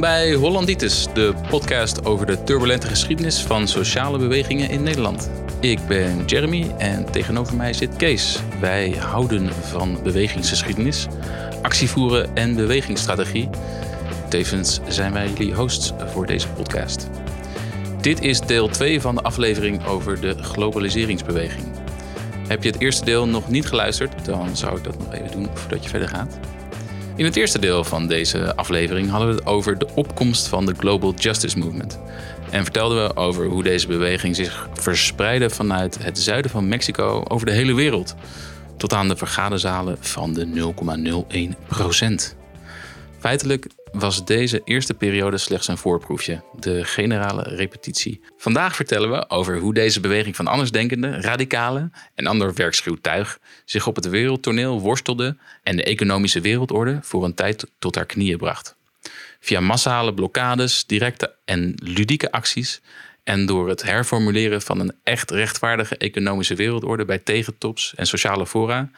Bij Hollanditis, de podcast over de turbulente geschiedenis van sociale bewegingen in Nederland. Ik ben Jeremy en tegenover mij zit Kees. Wij houden van bewegingsgeschiedenis, actievoeren en bewegingsstrategie. Tevens zijn wij jullie hosts voor deze podcast. Dit is deel 2 van de aflevering over de globaliseringsbeweging. Heb je het eerste deel nog niet geluisterd, dan zou ik dat nog even doen voordat je verder gaat. In het eerste deel van deze aflevering hadden we het over de opkomst van de Global Justice Movement. En vertelden we over hoe deze beweging zich verspreidde vanuit het zuiden van Mexico over de hele wereld. Tot aan de vergaderzalen van de 0,01% Feitelijk was deze eerste periode slechts een voorproefje, de generale repetitie. Vandaag vertellen we over hoe deze beweging van andersdenkenden, radicalen en ander werkschuw tuig zich op het wereldtoneel worstelde en de economische wereldorde voor een tijd tot haar knieën bracht. Via massale blokkades, directe en ludieke acties en door het herformuleren van een echt rechtvaardige economische wereldorde bij tegentops en sociale fora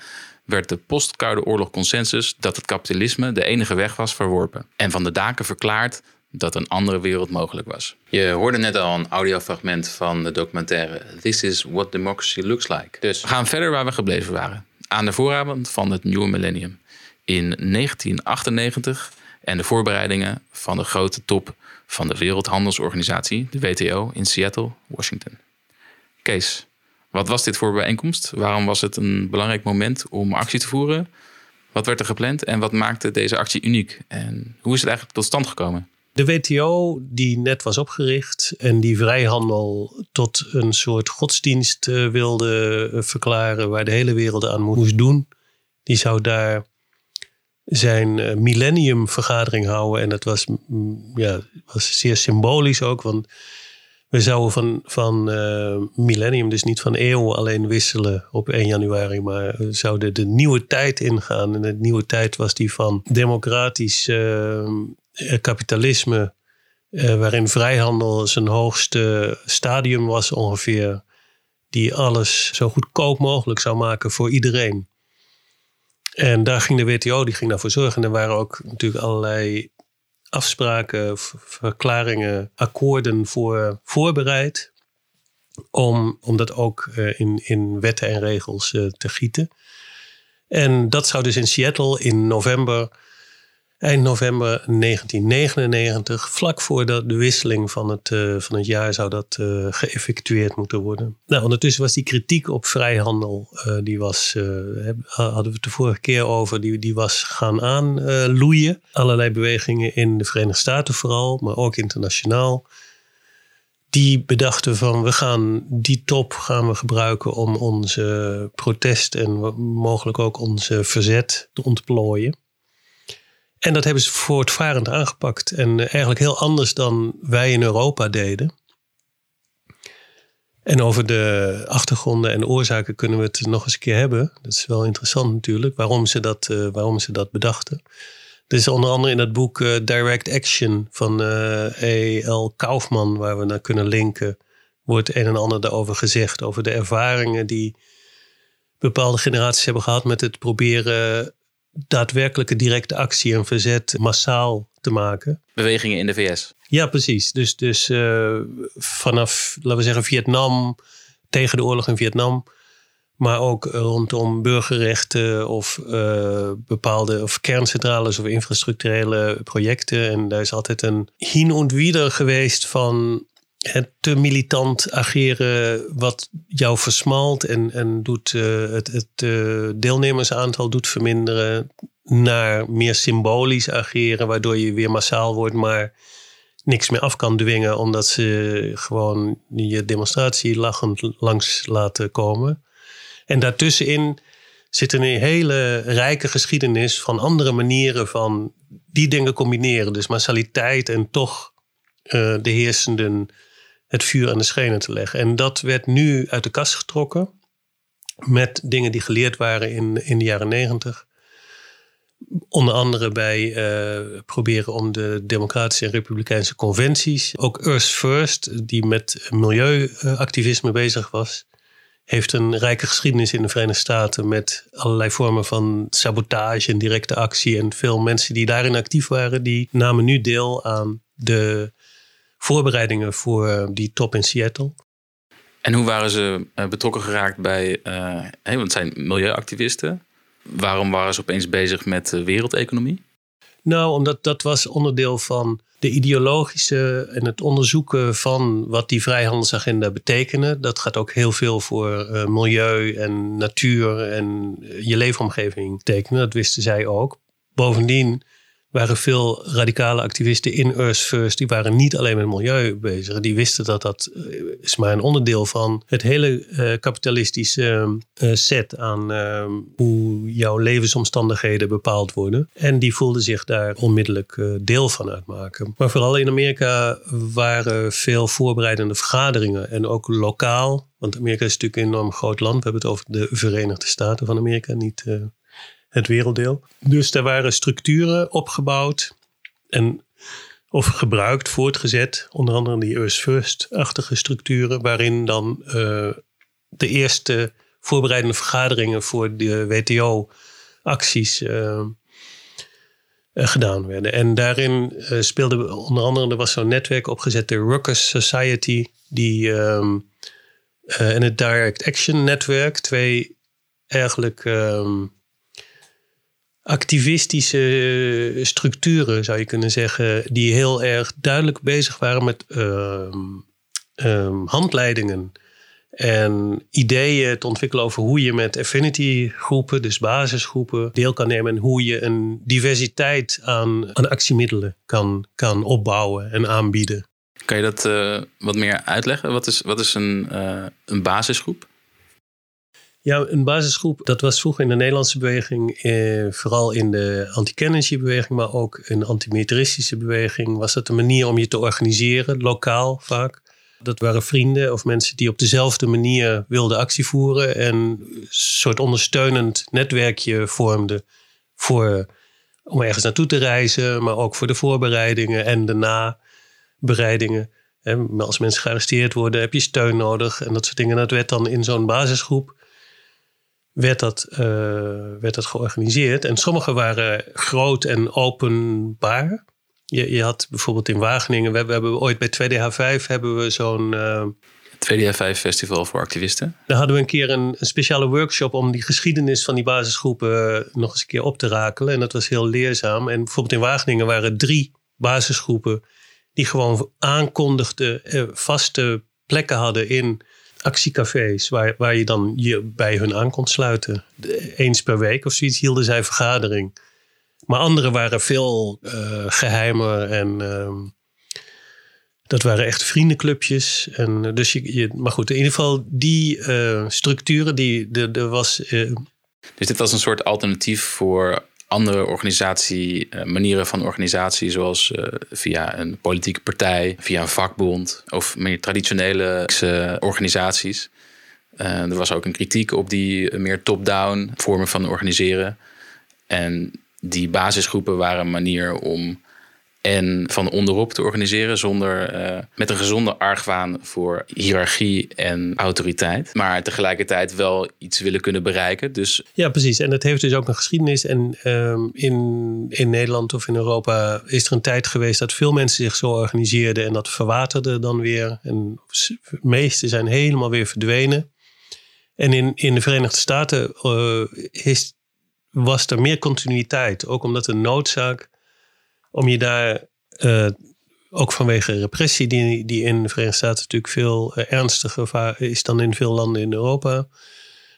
werd de post-Koude Oorlog consensus dat het kapitalisme de enige weg was verworpen. En van de daken verklaard dat een andere wereld mogelijk was. Je hoorde net al een audiofragment van de documentaire This is what democracy looks like. Dus we gaan verder waar we gebleven waren. Aan de vooravond van het nieuwe millennium. In 1998 en de voorbereidingen van de grote top van de Wereldhandelsorganisatie, de WTO, in Seattle, Washington. Kees, wat was dit voor bijeenkomst? Waarom was het een belangrijk moment om actie te voeren? Wat werd er gepland en wat maakte deze actie uniek? En hoe is het eigenlijk tot stand gekomen? De WTO, die net was opgericht en die vrijhandel tot een soort godsdienst eh, wilde eh, verklaren, waar de hele wereld aan moest doen, die zou daar zijn eh, millenniumvergadering houden. En dat was, mm, ja, was zeer symbolisch ook, want we zouden van, van uh, millennium, dus niet van eeuw alleen wisselen op 1 januari, maar we zouden de nieuwe tijd ingaan. En de nieuwe tijd was die van democratisch uh, kapitalisme, uh, waarin vrijhandel zijn hoogste stadium was ongeveer, die alles zo goedkoop mogelijk zou maken voor iedereen. En daar ging de WTO die ging daarvoor zorgen. En er waren ook natuurlijk allerlei afspraken, verklaringen, akkoorden voor voorbereid. Om, om dat ook uh, in, in wetten en regels uh, te gieten. En dat zou dus in Seattle in november Eind november 1999, vlak voor de, wisseling van het, uh, van het jaar, zou dat uh, geëffectueerd moeten worden. Nou, ondertussen was die kritiek op vrijhandel, uh, die was, hadden we het de vorige keer over, die, die was gaan aanloeien. Allerlei bewegingen in de Verenigde Staten vooral, maar ook internationaal. Die bedachten van we gaan die top gaan we gebruiken om onze protest en mogelijk ook onze verzet te ontplooien. En dat hebben ze voortvarend aangepakt. En eh, eigenlijk heel anders dan wij in Europa deden. En over de achtergronden en oorzaken kunnen we het nog eens een keer hebben. Dat is wel interessant natuurlijk, waarom ze dat, uh, waarom ze dat bedachten. Er is onder andere in dat boek uh, Direct Action van uh, E.L. Kaufman, waar we naar kunnen linken, wordt een en ander daarover gezegd. Over de ervaringen die bepaalde generaties hebben gehad met het proberen daadwerkelijke directe actie en verzet massaal te maken. Bewegingen in de VS. Ja, precies. Dus, dus uh, vanaf, laten we zeggen, Vietnam, tegen de oorlog in Vietnam. Maar ook rondom burgerrechten of uh, bepaalde of kerncentrales of infrastructurele projecten. En daar is altijd een hin und wieder geweest van te militant ageren wat jou versmalt en, en doet uh, het, het uh, deelnemersaantal doet verminderen naar meer symbolisch ageren, waardoor je weer massaal wordt, maar niks meer af kan dwingen omdat ze gewoon je demonstratie lachend langs laten komen. En daartussenin zit een hele rijke geschiedenis van andere manieren van die dingen combineren. Dus massaliteit en toch uh, de heersenden het vuur aan de schenen te leggen. En dat werd nu uit de kast getrokken met dingen die geleerd waren in, in de jaren negentig. Onder andere bij uh, proberen om de democratische en republikeinse conventies, ook Earth First, die met milieuactivisme bezig was, heeft een rijke geschiedenis in de Verenigde Staten met allerlei vormen van sabotage en directe actie. En veel mensen die daarin actief waren, die namen nu deel aan de voorbereidingen voor die top in Seattle. En hoe waren ze eh, betrokken geraakt bij, uh, want het zijn milieuactivisten. Waarom waren ze opeens bezig met de wereldeconomie? Nou, omdat dat was onderdeel van de ideologische en het onderzoeken van wat die vrijhandelsagenda betekenen. Dat gaat ook heel veel voor uh, milieu en natuur en je leefomgeving betekenen. Dat wisten zij ook. Bovendien waren veel radicale activisten in Earth First. Die waren niet alleen met milieu bezig. Die wisten dat dat eh, is maar een onderdeel van het hele uh, kapitalistische uh, set aan uh, hoe jouw levensomstandigheden bepaald worden. En die voelden zich daar onmiddellijk deel van uitmaken. Maar vooral in Amerika waren veel voorbereidende vergaderingen. En ook lokaal. Want Amerika is natuurlijk een enorm groot land. We hebben het over de Verenigde Staten van Amerika, niet het werelddeel. Dus daar waren structuren opgebouwd en of gebruikt, voortgezet. Onder andere die Earth First-achtige structuren, waarin dan uh, de eerste voorbereidende vergaderingen voor de WTO-acties uh, gedaan werden. En daarin uh, speelde onder andere, er was zo'n netwerk opgezet, de Ruckus Society, die, en het Direct Action Netwerk, twee eigenlijk um, activistische structuren, zou je kunnen zeggen, die heel erg duidelijk bezig waren met um, um, handleidingen en ideeën te ontwikkelen over hoe je met affinity groepen, dus basisgroepen, deel kan nemen en hoe je een diversiteit aan, aan actiemiddelen kan, kan opbouwen en aanbieden. Kan je dat uh, wat meer uitleggen? Wat is, wat is een, uh, een basisgroep? Ja, een basisgroep, dat was vroeger in de Nederlandse beweging, eh, vooral in de anti beweging, maar ook een antimilitaristische beweging, was dat een manier om je te organiseren, lokaal vaak. Dat waren vrienden of mensen die op dezelfde manier wilden actie voeren en een soort ondersteunend netwerkje vormden voor, om ergens naartoe te reizen, maar ook voor de voorbereidingen en de nabereidingen. En als mensen gearresteerd worden, heb je steun nodig en dat soort dingen. Dat werd dan in zo'n basisgroep werd dat, uh, werd dat georganiseerd. En sommige waren groot en openbaar. Je, je had bijvoorbeeld in Wageningen, we hebben, we hebben ooit bij 2DH5 hebben we zo'n... Uh, 2DH5 Festival voor activisten. Daar hadden we een keer een, een, speciale workshop om die geschiedenis van die basisgroepen eh, nog eens een keer op te rakelen. En dat was heel leerzaam. En bijvoorbeeld in Wageningen waren drie basisgroepen die gewoon aankondigden, eh, vaste plekken hadden in actiecafés waar, waar je dan je bij hun aan kon sluiten. Eens per week of zoiets hielden zij vergadering. Maar andere waren veel uh, geheimer en uh, dat waren echt vriendenclubjes. En, uh, dus je, maar goed, in ieder geval die uh, structuren, die, er was... dus dit was een soort alternatief voor andere organisatie, eh, manieren van organisatie, zoals uh, via een politieke partij, via een vakbond of meer traditionele organisaties. er was ook een kritiek op die meer top-down vormen van organiseren. En die basisgroepen waren een manier om en van onderop te organiseren zonder uh, met een gezonde argwaan voor hiërarchie en autoriteit, maar tegelijkertijd wel iets willen kunnen bereiken. Dus ja, precies. En het heeft dus ook een geschiedenis. En um, in, in Nederland of in Europa is er een tijd geweest dat veel mensen zich zo organiseerden en dat verwaterde dan weer. En de meeste zijn helemaal weer verdwenen. En in, in de Verenigde Staten uh, is, was er meer continuïteit, ook omdat de noodzaak om je daar uh, ook vanwege repressie, die, die in de Verenigde Staten natuurlijk veel uh, ernstiger is dan in veel landen in Europa.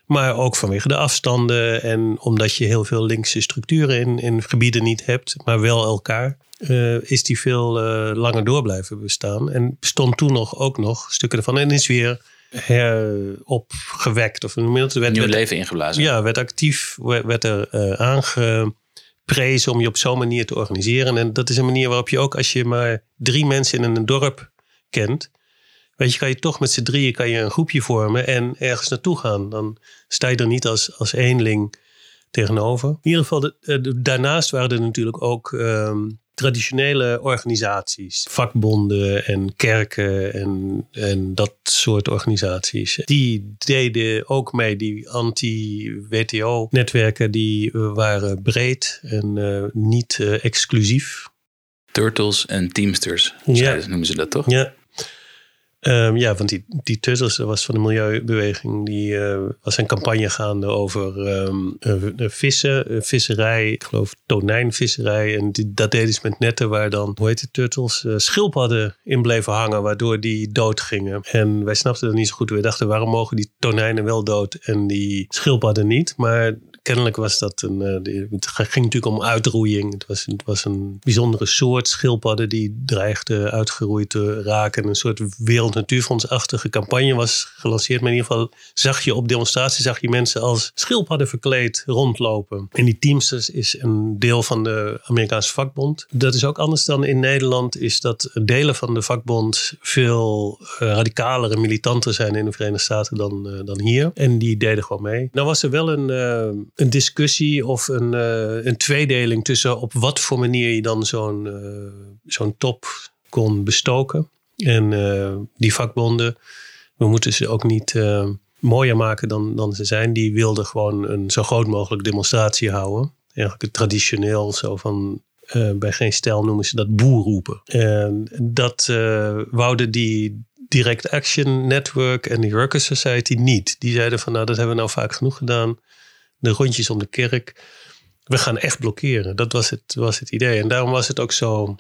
Maar ook vanwege de afstanden en omdat je heel veel linkse structuren in, in gebieden niet hebt, maar wel elkaar. Uh, is die veel langer door blijven bestaan. En bestond toen nog ook nog stukken ervan. En is weer heropgewekt. Of dat? Werd, Nieuw leven ingeblazen. Ja, werd actief, werd, werd er aange prezen om je op zo'n manier te organiseren. En dat is een manier waarop je ook als je maar drie mensen in een dorp kent, weet je, kan je toch met z'n drieën kan je een groepje vormen en ergens naartoe gaan. Dan sta je er niet als, als eenling tegenover. In ieder geval, de, daarnaast waren er natuurlijk ook um, traditionele organisaties, vakbonden en kerken en, en dat soort organisaties, die deden ook mee. Die anti-WTO-netwerken die waren breed en uh, niet uh, exclusief. Turtles en Teamsters, ja. noemen ze dat toch? Ja. Um, ja, want die, die was van de milieubeweging. Die uh, was een campagne gaande over um, uh, vissen, uh, visserij. Ik geloof tonijnvisserij. En dat deden ze met netten waar dan, hoe heet het, Turtles? schildpadden in bleven hangen, waardoor die dood gingen. En wij snapten dat niet zo goed. We dachten, waarom mogen die tonijnen wel dood en die schildpadden niet? Maar kennelijk was dat een. Uh, het ging natuurlijk om uitroeiing. Het was, het was een bijzondere soort schildpadden die dreigde uitgeroeid te raken. Een soort wereldnatuurfondsachtige campagne was gelanceerd. Maar in ieder geval zag je op demonstraties zag je mensen als schildpadden verkleed rondlopen. En die Teamsters is een deel van de Amerikaanse vakbond. Dat is ook anders dan in Nederland. Is dat delen van de vakbond veel uh, radicaler en militanter zijn in de Verenigde Staten dan, uh, dan hier. En die deden gewoon mee. Nou was er wel een een discussie of een, uh, een tweedeling tussen op wat voor manier je dan zo'n uh, zo'n top kon bestoken. En uh, die vakbonden, we moeten ze ook niet mooier maken dan, dan ze zijn. Die wilden gewoon een zo groot mogelijk demonstratie houden. Eigenlijk traditioneel zo van bij geen stijl noemen ze dat boerroepen. En dat wouden die Direct Action Network en de Workers Society niet. Die zeiden van nou dat hebben we nou vaak genoeg gedaan de rondjes om de kerk. We gaan echt blokkeren. Dat was het, was het idee. En daarom was het ook zo,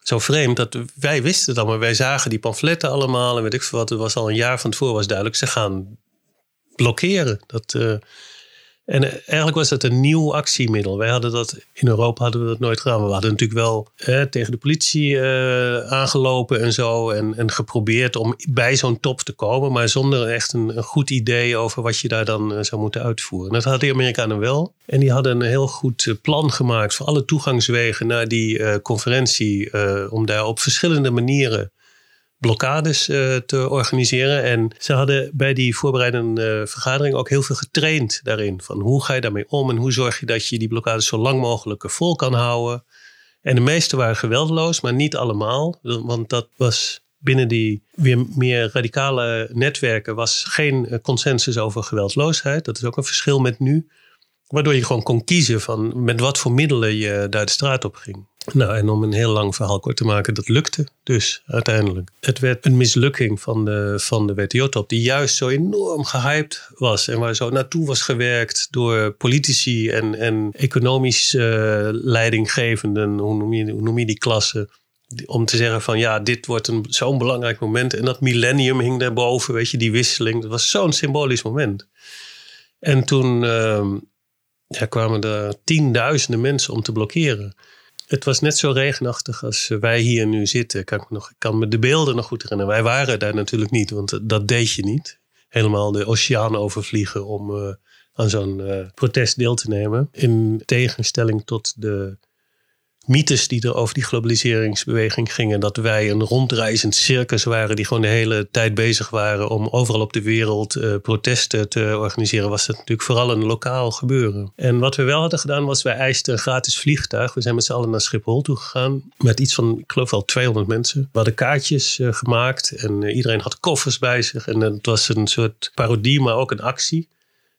zo vreemd dat wij wisten het allemaal. Wij zagen die pamfletten allemaal en weet ik veel wat. Het was al een jaar van tevoren was duidelijk. Ze gaan blokkeren. Dat, uh, en eigenlijk was dat een nieuw actiemiddel. Wij hadden dat in Europa hadden we dat nooit gedaan. We hadden natuurlijk wel hè, tegen de politie uh, aangelopen en zo. En, en geprobeerd om bij zo'n top te komen. Maar zonder echt een, een, goed idee over wat je daar dan uh, zou moeten uitvoeren. Dat hadden de Amerikanen wel. En die hadden een heel goed eh, plan gemaakt voor alle toegangswegen naar die conferentie. om daar op verschillende manieren blokkades uh, te organiseren. En ze hadden bij die voorbereidende uh, vergadering ook heel veel getraind daarin. Van hoe ga je daarmee om en hoe zorg je dat je die blokkades zo lang mogelijk vol kan houden. En de meeste waren geweldloos, maar niet allemaal. Want dat was binnen die weer meer radicale netwerken was geen eh, consensus over geweldloosheid. Dat is ook een verschil met nu. Waardoor je gewoon kon kiezen van met wat voor middelen je daar de straat op ging. Nou, en om een heel lang verhaal kort te maken, dat lukte dus uiteindelijk. Het werd een mislukking van de, van de WTO-top, die juist zo enorm gehyped was. En waar zo naartoe was gewerkt door politici en, en economisch uh, leidinggevenden, hoe noem, je, hoe noem je die klassen? Om te zeggen van ja, dit wordt zo'n belangrijk moment. En dat millennium hing daarboven, weet je, die wisseling. Dat was zo'n symbolisch moment. En toen uh, ja, kwamen er tienduizenden mensen om te blokkeren. Het was net zo regenachtig als wij hier nu zitten. Kan ik, nog, kan me de beelden nog goed herinneren. Wij waren daar natuurlijk niet, want dat deed je niet. Helemaal de oceaan overvliegen om uh, aan zo'n protest deel te nemen. In tegenstelling tot de mythes die er over die globaliseringsbeweging gingen. Dat wij een rondreizend circus waren die gewoon de hele tijd bezig waren om overal op de wereld uh, protesten te organiseren. Was dat natuurlijk vooral een lokaal gebeuren. En wat we wel hadden gedaan was wij eisten een gratis vliegtuig. We zijn met z'n allen naar Schiphol toe gegaan met iets van, ik geloof wel 200 mensen. We hadden kaartjes uh, gemaakt en uh, iedereen had koffers bij zich. En het was een soort parodie, maar ook een actie.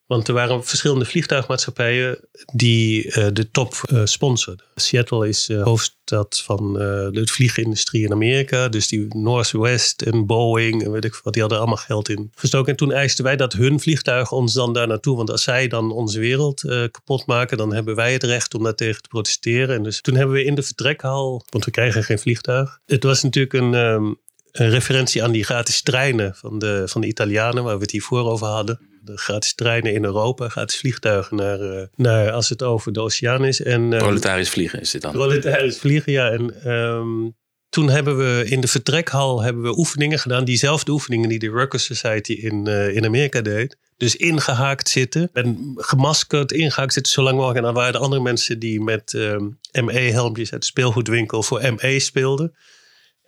Want er waren verschillende vliegtuigmaatschappijen die uh, de top uh, sponsorden. Seattle is uh, hoofdstad van de vliegindustrie in Amerika. Dus die Northwest en Boeing en weet ik wat, die hadden allemaal geld in gestoken. En toen eisten wij dat hun vliegtuigen ons dan daar naartoe. Want als zij dan onze wereld kapot maken, dan hebben wij het recht om daartegen te protesteren. En dus toen hebben we in de vertrekhal, want we krijgen geen vliegtuig. Het was natuurlijk een, um, een referentie aan die gratis treinen van de, van de Italianen, waar we het hiervoor over hadden de gratis treinen in Europa, gratis vliegtuigen naar, uh, naar als het over de oceaan is. En, uh, proletarisch vliegen is dit dan? Proletarisch vliegen, ja. En um, toen hebben we in de vertrekhal hebben we oefeningen gedaan. Diezelfde oefeningen die de Workers Society in, uh, in Amerika deed. Dus ingehaakt zitten en gemaskerd ingehaakt zitten zo lang mogelijk. En dan waren er andere mensen die met um, ME-helmpjes uit de speelgoedwinkel voor ME speelden.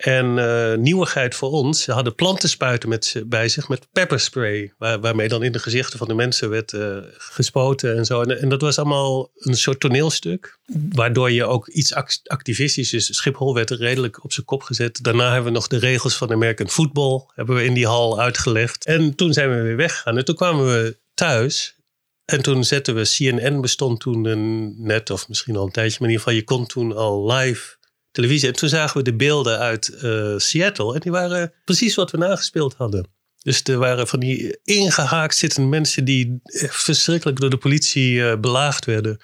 En uh, nieuwigheid voor ons, ze hadden plantenspuiten met, bij zich met pepperspray. Waar, waarmee dan in de gezichten van de mensen werd uh, gespoten en zo. En, en, dat was allemaal een soort toneelstuk. Waardoor je ook iets activistisch is. Schiphol werd redelijk op zijn kop gezet. Daarna hebben we nog de regels van American Football. Hebben we in die hal uitgelegd. En toen zijn we weer weggegaan. En toen kwamen we thuis. En toen zetten we CNN bestond toen net of misschien al een tijdje. Maar in ieder geval je kon toen al live televisie. En toen zagen we de beelden uit uh, Seattle. En die waren precies wat we nagespeeld hadden. Dus er waren van die ingehaakt zittende mensen die verschrikkelijk door de politie uh, belaagd werden.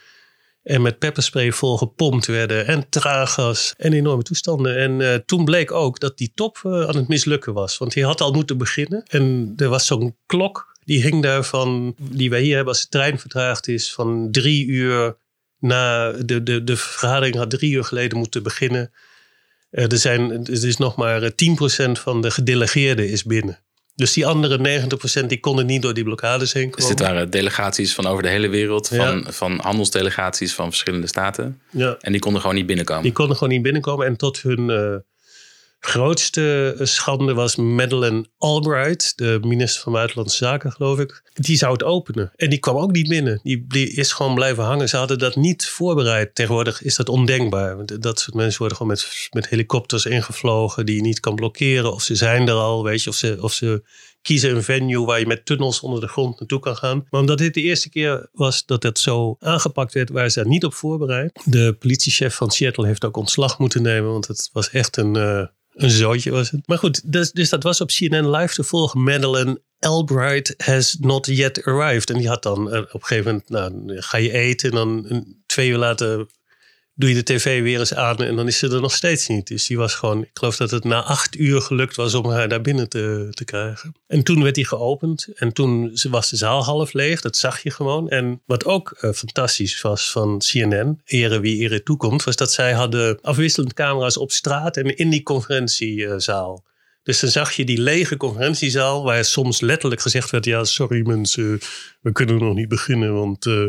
En met pepperspray vol gepompt werden. En traaggas. En enorme toestanden. En uh, toen bleek ook dat die top aan het mislukken was. Want die had al moeten beginnen. En er was zo'n klok. Die hing daar van, die wij hier hebben als de trein vertraagd is, van drie uur na de, de, de vergadering had drie uur geleden moeten beginnen. Uh, er, zijn, er is nog maar 10% eh, van de gedelegeerden is binnen. Dus die andere 90% die konden niet door die blokkades heen komen. Dus dit waren delegaties van over de hele wereld, van, van handelsdelegaties van verschillende staten. Ja. En die konden gewoon niet binnenkomen. Die konden gewoon niet binnenkomen. En tot hun uh, grootste schande was Madeleine Albright, de minister van Buitenlandse Zaken, geloof ik. Die zou het openen. En die kwam ook niet binnen. Die, is gewoon blijven hangen. Ze hadden dat niet voorbereid. Tegenwoordig is dat ondenkbaar. Dat soort mensen worden gewoon met, met helikopters ingevlogen die je niet kan blokkeren. Of ze zijn er al, weet je. Of ze, of ze kiezen een venue waar je met tunnels onder de grond naartoe kan gaan. Maar omdat dit de eerste keer was dat het zo aangepakt werd, waren ze daar niet op voorbereid. De politiechef van Seattle heeft ook ontslag moeten nemen, want het was echt een, uh, een zootje was het. Maar goed, dus, dus dat was op CNN Live te volgen. Madeleine Albright has not yet arrived. En die had dan eh, op een gegeven moment, nou, ga je eten. En dan twee uur later doe je de tv weer eens aan en dan is ze er nog steeds niet. Dus die was gewoon, ik geloof dat het na acht uur gelukt was om haar daar binnen te, te krijgen. En toen werd die geopend en toen was de zaal half leeg, dat zag je gewoon. En wat ook uh, fantastisch was van CNN, ere wie ere toekomt, was dat zij hadden afwisselend camera's op straat en in die conferentiezaal. Dus dan zag je die lege conferentiezaal, waar soms letterlijk gezegd werd: Ja, sorry mensen, we kunnen nog niet beginnen, want uh,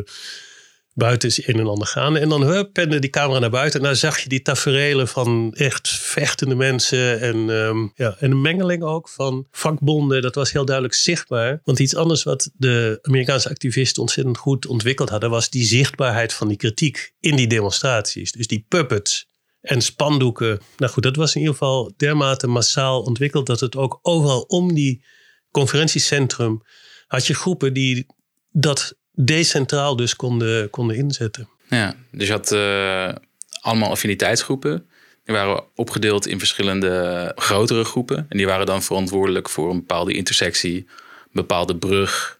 buiten is een en ander gaande. En dan hup, pende die camera naar buiten. En daar zag je die taferelen van echt vechtende mensen. En, um, ja, en een mengeling ook van vakbonden. Dat was heel duidelijk zichtbaar. Want iets anders wat de Amerikaanse activisten ontzettend goed ontwikkeld hadden... was die zichtbaarheid van die kritiek in die demonstraties. Dus die puppets en spandoeken. Nou goed, dat was in ieder geval dermate massaal ontwikkeld... dat het ook overal om die conferentiecentrum... had je groepen die dat decentraal dus konden, konden inzetten. Ja, dus je had uh, allemaal affiniteitsgroepen. Die waren opgedeeld in verschillende grotere groepen. En die waren dan verantwoordelijk voor een bepaalde intersectie, een bepaalde brug,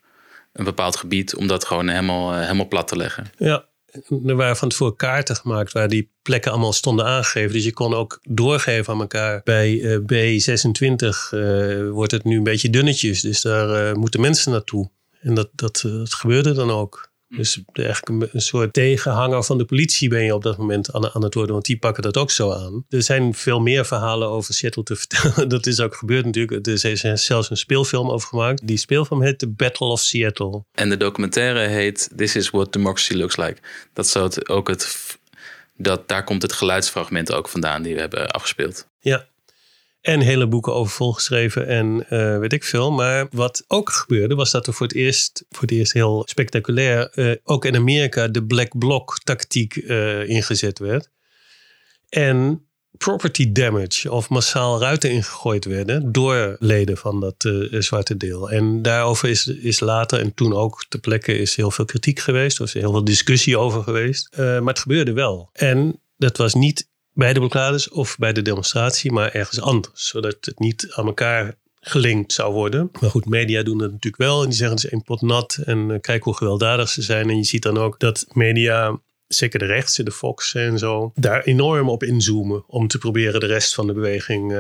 een bepaald gebied, om dat gewoon helemaal, uh, helemaal plat te leggen. Ja, er waren van tevoren kaarten gemaakt waar die plekken allemaal stonden aangegeven. Dus je kon ook doorgeven aan elkaar. Bij uh, B26 wordt het nu een beetje dunnetjes, dus daar moeten mensen naartoe. En dat, eh, dat gebeurde dan ook. Hm. Dus eigenlijk een, soort tegenhanger van de politie ben je op dat moment aan, aan, het worden, want die pakken dat ook zo aan. Er zijn veel meer verhalen over Seattle te vertellen. Dat is ook gebeurd natuurlijk. Er is zelfs een speelfilm over gemaakt. Die speelfilm heet The Battle of Seattle. En de documentaire heet This is what democracy looks like. Dat is ook het, dat, daar komt het geluidsfragment ook vandaan die we hebben afgespeeld. Ja, en hele boeken over volgeschreven en uh, weet ik veel. Maar wat ook gebeurde was dat er voor het eerst, voor het eerst heel spectaculair, uh, ook in Amerika de black bloc tactiek uh, ingezet werd. En property damage of massaal ruiten ingegooid werden door leden van dat zwarte deel. En daarover is, is later en toen ook ter plekke is heel veel kritiek geweest. Er is heel veel discussie over geweest. maar het gebeurde wel. En dat was niet bij de blokkades of bij de demonstratie, maar ergens anders. Zodat het niet aan elkaar gelinkt zou worden. Maar goed, media doen dat natuurlijk wel. En die zeggen het is pot nat. En uh, kijk hoe gewelddadig ze zijn. En je ziet dan ook dat media zeker de rechtse, de Fox en zo, daar enorm op inzoomen om te proberen de rest van de beweging uh,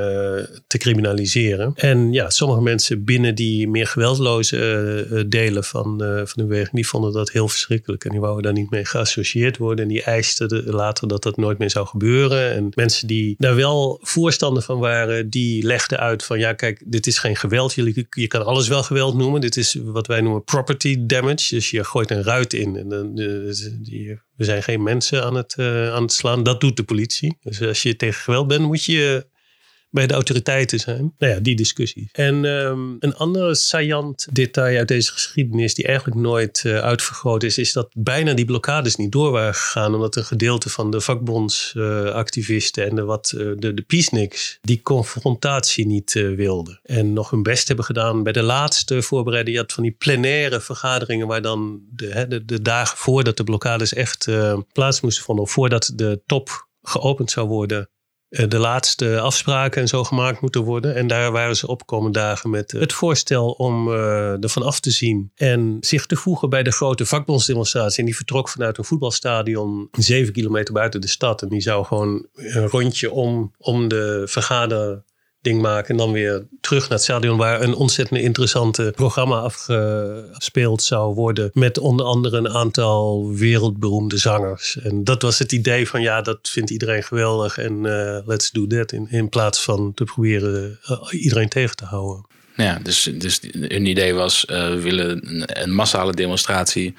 te criminaliseren. En ja, sommige mensen binnen die meer geweldloze uh, delen van, van de beweging, die vonden dat heel verschrikkelijk en die wouden daar niet mee geassocieerd worden en die eisten de, later dat dat nooit meer zou gebeuren. En mensen die daar wel voorstander van waren, die legden uit van ja, kijk, dit is geen geweld. Je, je kan alles wel geweld noemen. Dit is wat wij noemen property damage. Dus je gooit een ruit in en dan die we zijn geen mensen aan het, uh, aan het slaan. Dat doet de politie. Dus als je tegen geweld bent, moet je bij de autoriteiten zijn. Nou ja, die discussie. En ehm, een ander saillant detail uit deze geschiedenis, die eigenlijk nooit uh, uitvergroot is, is dat bijna die blokkades niet door waren gegaan, omdat een gedeelte van de vakbondsactivisten uh, en de, wat, uh, de, de peaceniks die confrontatie niet wilden. En nog hun best hebben gedaan bij de laatste voorbereiding. Je had van die plenaire vergaderingen waar dan de, hè, de, de dagen voordat de blokkades echt plaats moesten vinden, of voordat de top geopend zou worden, eh, de laatste afspraken en zo gemaakt moeten worden. En daar waren ze opkomende dagen met het voorstel om uh, ervan af te zien en zich te voegen bij de grote vakbondsdemonstratie. En die vertrok vanuit een voetbalstadion zeven kilometer buiten de stad. En die zou gewoon een rondje om, om de vergader ding maken. En dan weer terug naar het stadion waar een ontzettend interessante programma afgespeeld zou worden. Met onder andere een aantal wereldberoemde zangers. En dat was het idee van ja, dat vindt iedereen geweldig en uh, let's do that. In, in plaats van te proberen uh, iedereen tegen te houden. Ja, dus, dus hun idee was, uh, we willen een massale demonstratie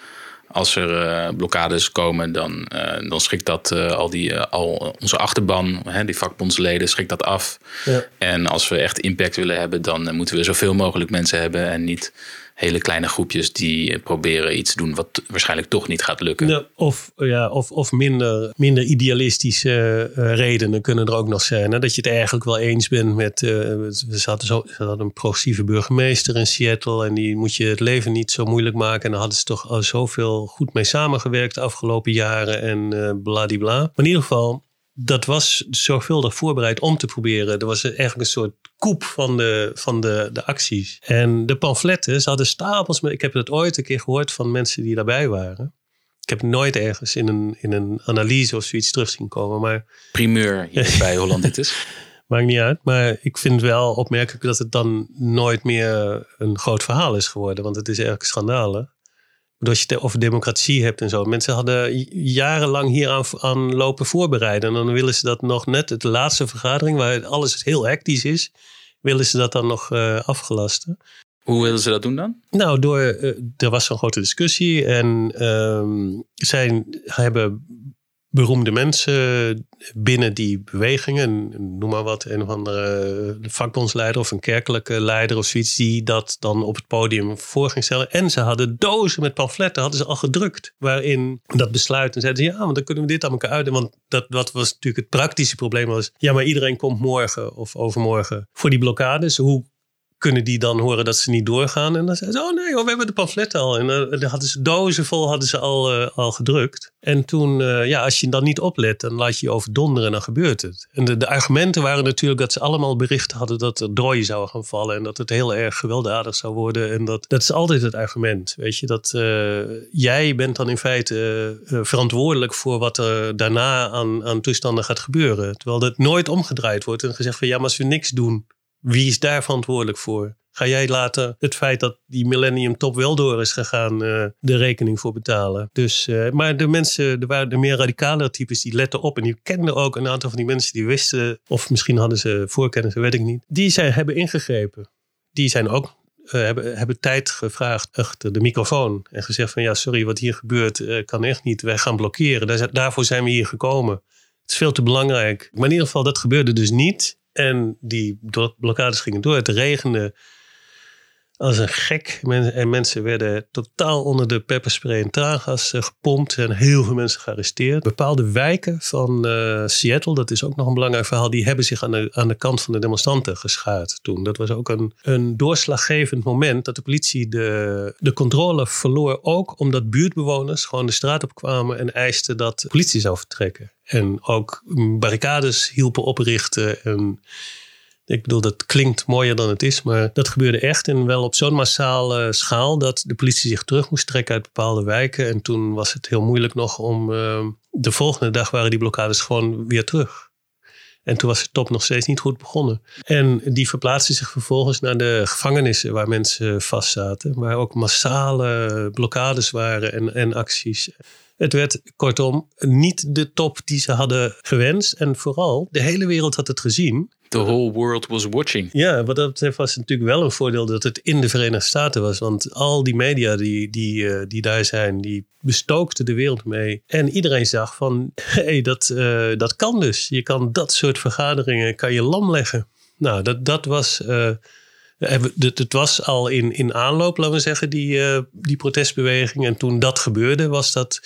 als er uh, blokkades komen, dan, uh, dan schrikt dat uh, al, die, al onze achterban, hè, die vakbondsleden, schrikt dat af. Ja. En als we echt impact willen hebben, dan moeten we zoveel mogelijk mensen hebben en niet hele kleine groepjes die proberen iets te doen wat waarschijnlijk toch niet gaat lukken. Ja, of ja, of, of minder, minder idealistische uh, redenen kunnen er ook nog zijn. Hè? Dat je het eigenlijk wel eens bent met. Uh, we hadden, zo, we hadden een progressieve burgemeester in Seattle en die moet je het leven niet zo moeilijk maken. En daar hadden ze toch al zoveel goed mee samengewerkt de afgelopen jaren en uh, bladibla. Maar in ieder geval, dat was zorgvuldig voorbereid om te proberen. Er was eigenlijk een soort koep van de, van de, de acties. En de pamfletten, ze hadden stapels. Ik heb het ooit een keer gehoord van mensen die daarbij waren. Ik heb nooit ergens in een, in een analyse of zoiets terug zien komen. Maar, Primeur hier bij Holland dit is. Maakt niet uit. Maar ik vind wel opmerkelijk dat het dan nooit meer een groot verhaal is geworden. Want het is eigenlijk schandalen als je het over democratie hebt en zo. Mensen hadden jarenlang hier aan, aan, lopen voorbereiden. En dan willen ze dat nog net, de laatste vergadering, waar alles heel hectisch is, willen ze dat dan nog uh, afgelasten. Hoe willen ze dat doen dan? Nou, door, uh, er was zo'n grote discussie en um, zij hebben beroemde mensen binnen die bewegingen, noem maar wat, een of andere vakbondsleider of een kerkelijke leider of zoiets, die dat dan op het podium voor ging stellen. En ze hadden dozen met pamfletten, hadden ze al gedrukt, waarin dat besluit. En zeiden ze, ja, want dan kunnen we dit aan elkaar uit. Want dat, dat was natuurlijk het praktische probleem was, ja, maar iedereen komt morgen of overmorgen voor die blokkades. Hoe kunnen die dan horen dat ze niet doorgaan. En dan zeiden ze, oh nee, we hebben de pamfletten al. En uh, dan hadden ze dozen vol hadden ze al, uh, al gedrukt. En toen, uh, ja, als je dan niet oplet, dan laat je je overdonderen en dan gebeurt het. En de, argumenten waren natuurlijk dat ze allemaal berichten hadden dat er dooien zouden gaan vallen. En dat het heel erg gewelddadig zou worden. En dat, dat is altijd het argument, weet je. Dat jij bent dan in feite verantwoordelijk voor wat er daarna aan, aan toestanden gaat gebeuren. Terwijl dat nooit omgedraaid wordt en gezegd van, ja, maar als we niks doen wie is daar verantwoordelijk voor? Ga jij later het feit dat die millennium top wel door is gegaan, uh, de rekening voor betalen? Dus, uh, maar de mensen, er waren de meer radicale types die letten op. En die kenden ook een aantal van die mensen die wisten, of misschien hadden ze voorkennis, weet ik niet. Die zijn, hebben ingegrepen. Die zijn ook uh, hebben, hebben tijd gevraagd achter de microfoon. En gezegd van ja, sorry, wat hier gebeurt kan echt niet. Wij gaan blokkeren. Daar, daarvoor zijn we hier gekomen. Het is veel te belangrijk. Maar in ieder geval, dat gebeurde dus niet. En die blokkades gingen door. Het regende als een gek. En mensen werden totaal onder de pepperspray en traangas eh, gepompt. En heel veel mensen gearresteerd. Bepaalde wijken van uh, Seattle, dat is ook nog een belangrijk verhaal. Die hebben zich aan de, aan de kant van de demonstranten geschaard toen. Dat was ook een, een doorslaggevend moment dat de politie de, de controle verloor. Ook omdat buurtbewoners gewoon de straat op kwamen en eisten dat de politie zou vertrekken. En ook barricades hielpen oprichten. En ik bedoel, dat klinkt mooier dan het is, maar dat gebeurde echt. En wel op zo'n massale schaal dat de politie zich terug moest trekken uit bepaalde wijken. En toen was het heel moeilijk nog om. Uh, de volgende dag waren die blokkades gewoon weer terug. En toen was de top nog steeds niet goed begonnen. En die verplaatste zich vervolgens naar de gevangenissen waar mensen vastzaten. Waar ook massale blokkades waren en, en acties. Het werd kortom niet de top die ze hadden gewenst. En vooral, de hele wereld had het gezien. The whole world was watching. Ja, wat dat betreft was natuurlijk wel een voordeel dat het in de Verenigde Staten was. Want al die media die, die, uh, die daar zijn, die bestookten de wereld mee. En iedereen zag van, hé, hey, dat, uh, dat kan dus. Je kan dat soort vergaderingen, kan je lam leggen. Nou, dat, dat was. Uh, het was al in, in aanloop, laten we zeggen, die, die protestbeweging. En toen dat gebeurde, was dat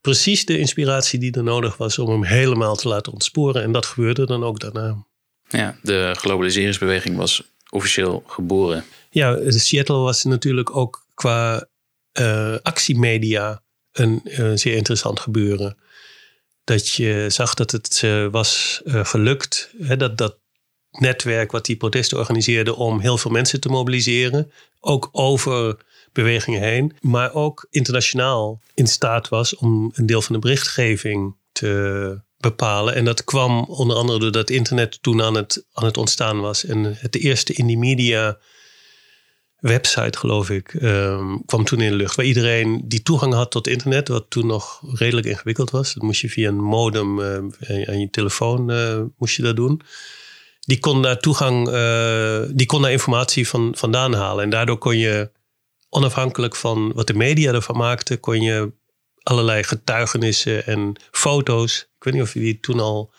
precies de inspiratie die er nodig was om hem helemaal te laten ontsporen. En dat gebeurde dan ook daarna. Ja, de globaliseringsbeweging was officieel geboren. Ja, Seattle was natuurlijk ook qua uh, actiemedia een zeer interessant gebeuren. Dat je zag dat het uh, was uh, gelukt, hè, dat dat netwerk wat die protesten organiseerde om heel veel mensen te mobiliseren, ook over bewegingen heen, maar ook internationaal in staat was om een deel van de berichtgeving te bepalen. En dat kwam onder andere doordat internet toen aan het, aan het ontstaan was. En het eerste indie media website, geloof ik, um, kwam toen in de lucht. Waar iedereen die toegang had tot internet, wat toen nog redelijk ingewikkeld was. Dat moest je via een modem uh, aan je telefoon uh, moest je dat doen. Die kon daar toegang, uh, die kon daar informatie van, vandaan halen. En daardoor kon je onafhankelijk van wat de media ervan maakte, kon je allerlei getuigenissen en foto's. Weet niet of je die toen al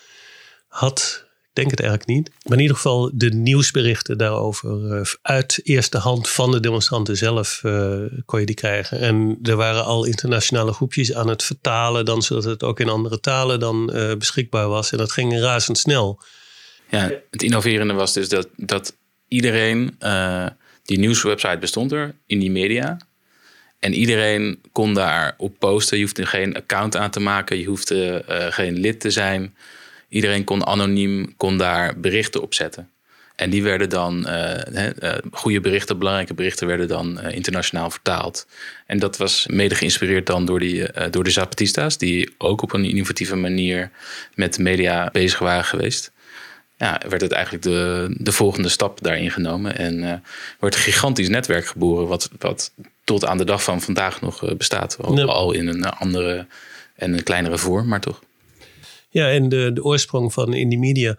had. Ik denk het eigenlijk niet. Maar in ieder geval de nieuwsberichten daarover uh, uit eerste hand van de demonstranten zelf uh, kon je die krijgen. En er waren al internationale groepjes aan het vertalen, dan zodat het ook in andere talen dan uh, beschikbaar was. En dat ging razendsnel. Ja, het innoverende was dus dat, dat iedereen die nieuwswebsite bestond er in die media. En iedereen kon daar op posten. Je hoefde geen account aan te maken. Je hoefde uh, geen lid te zijn. Iedereen kon anoniem kon daar berichten op zetten. En die werden dan, uh, goede berichten, belangrijke berichten, werden dan internationaal vertaald. En dat was mede geïnspireerd dan door, die, door de Zapatistas, die ook op een innovatieve manier met media bezig waren geweest ja, werd het eigenlijk de, de volgende stap daarin genomen. En wordt een gigantisch netwerk geboren, wat, wat tot aan de dag van vandaag nog uh, bestaat. Al, al, in een andere en een kleinere vorm, maar toch. Ja, en de, de oorsprong van Indie Media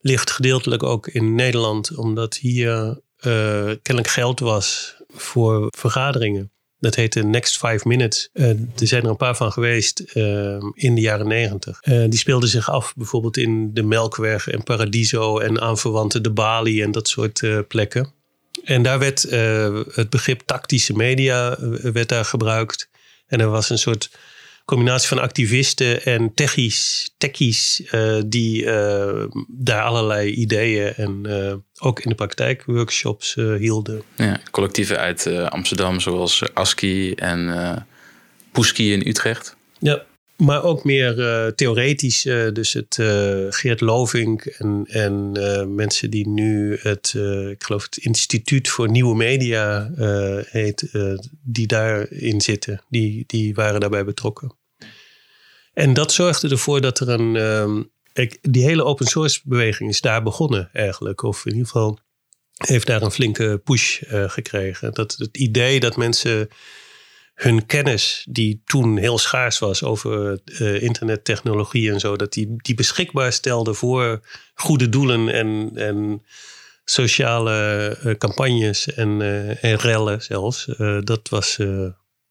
ligt gedeeltelijk ook in Nederland, omdat hier uh, kennelijk geld was voor vergaderingen. Dat heette Next Five Minutes. Uh, er zijn er een paar van geweest uh, in de jaren negentig. Die speelden zich af bijvoorbeeld in de Melkweg en Paradiso en aanverwante de Bali en dat soort plekken. En daar werd het begrip tactische media werd daar gebruikt. En er was een soort combinatie van activisten en techies, techies uh, die uh, daar allerlei ideeën en uh, ook in de praktijk workshops hielden. Ja, collectieven uit Amsterdam zoals ASCII en Poeski in Utrecht. Ja, maar ook meer theoretisch. dus het Geert Lovink en, en mensen die nu het, ik geloof het Instituut voor Nieuwe Media heet, die daarin zitten. Die, die waren daarbij betrokken. En dat zorgde ervoor dat er een. Um, die hele open source beweging is daar begonnen eigenlijk. Of in ieder geval heeft daar een flinke push uh, gekregen. Dat het idee dat mensen hun kennis, die toen heel schaars was over uh, internettechnologie en zo, dat die, die beschikbaar stelden voor goede doelen en, en sociale uh, campagnes en, en rellen zelfs. dat was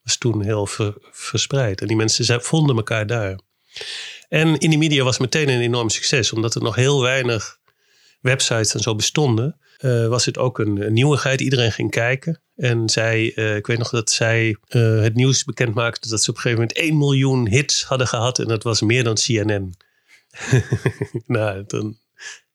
was toen heel verspreid. En die mensen vonden elkaar daar. En in die media was meteen een enorm succes, omdat er nog heel weinig websites en zo bestonden. Uh, was het ook een, nieuwigheid. Iedereen ging kijken. En zij, uh, ik weet nog dat zij uh, het nieuws bekend maakte dat ze op een gegeven moment 1 miljoen hits hadden gehad. En dat was meer dan CNN. nou, dan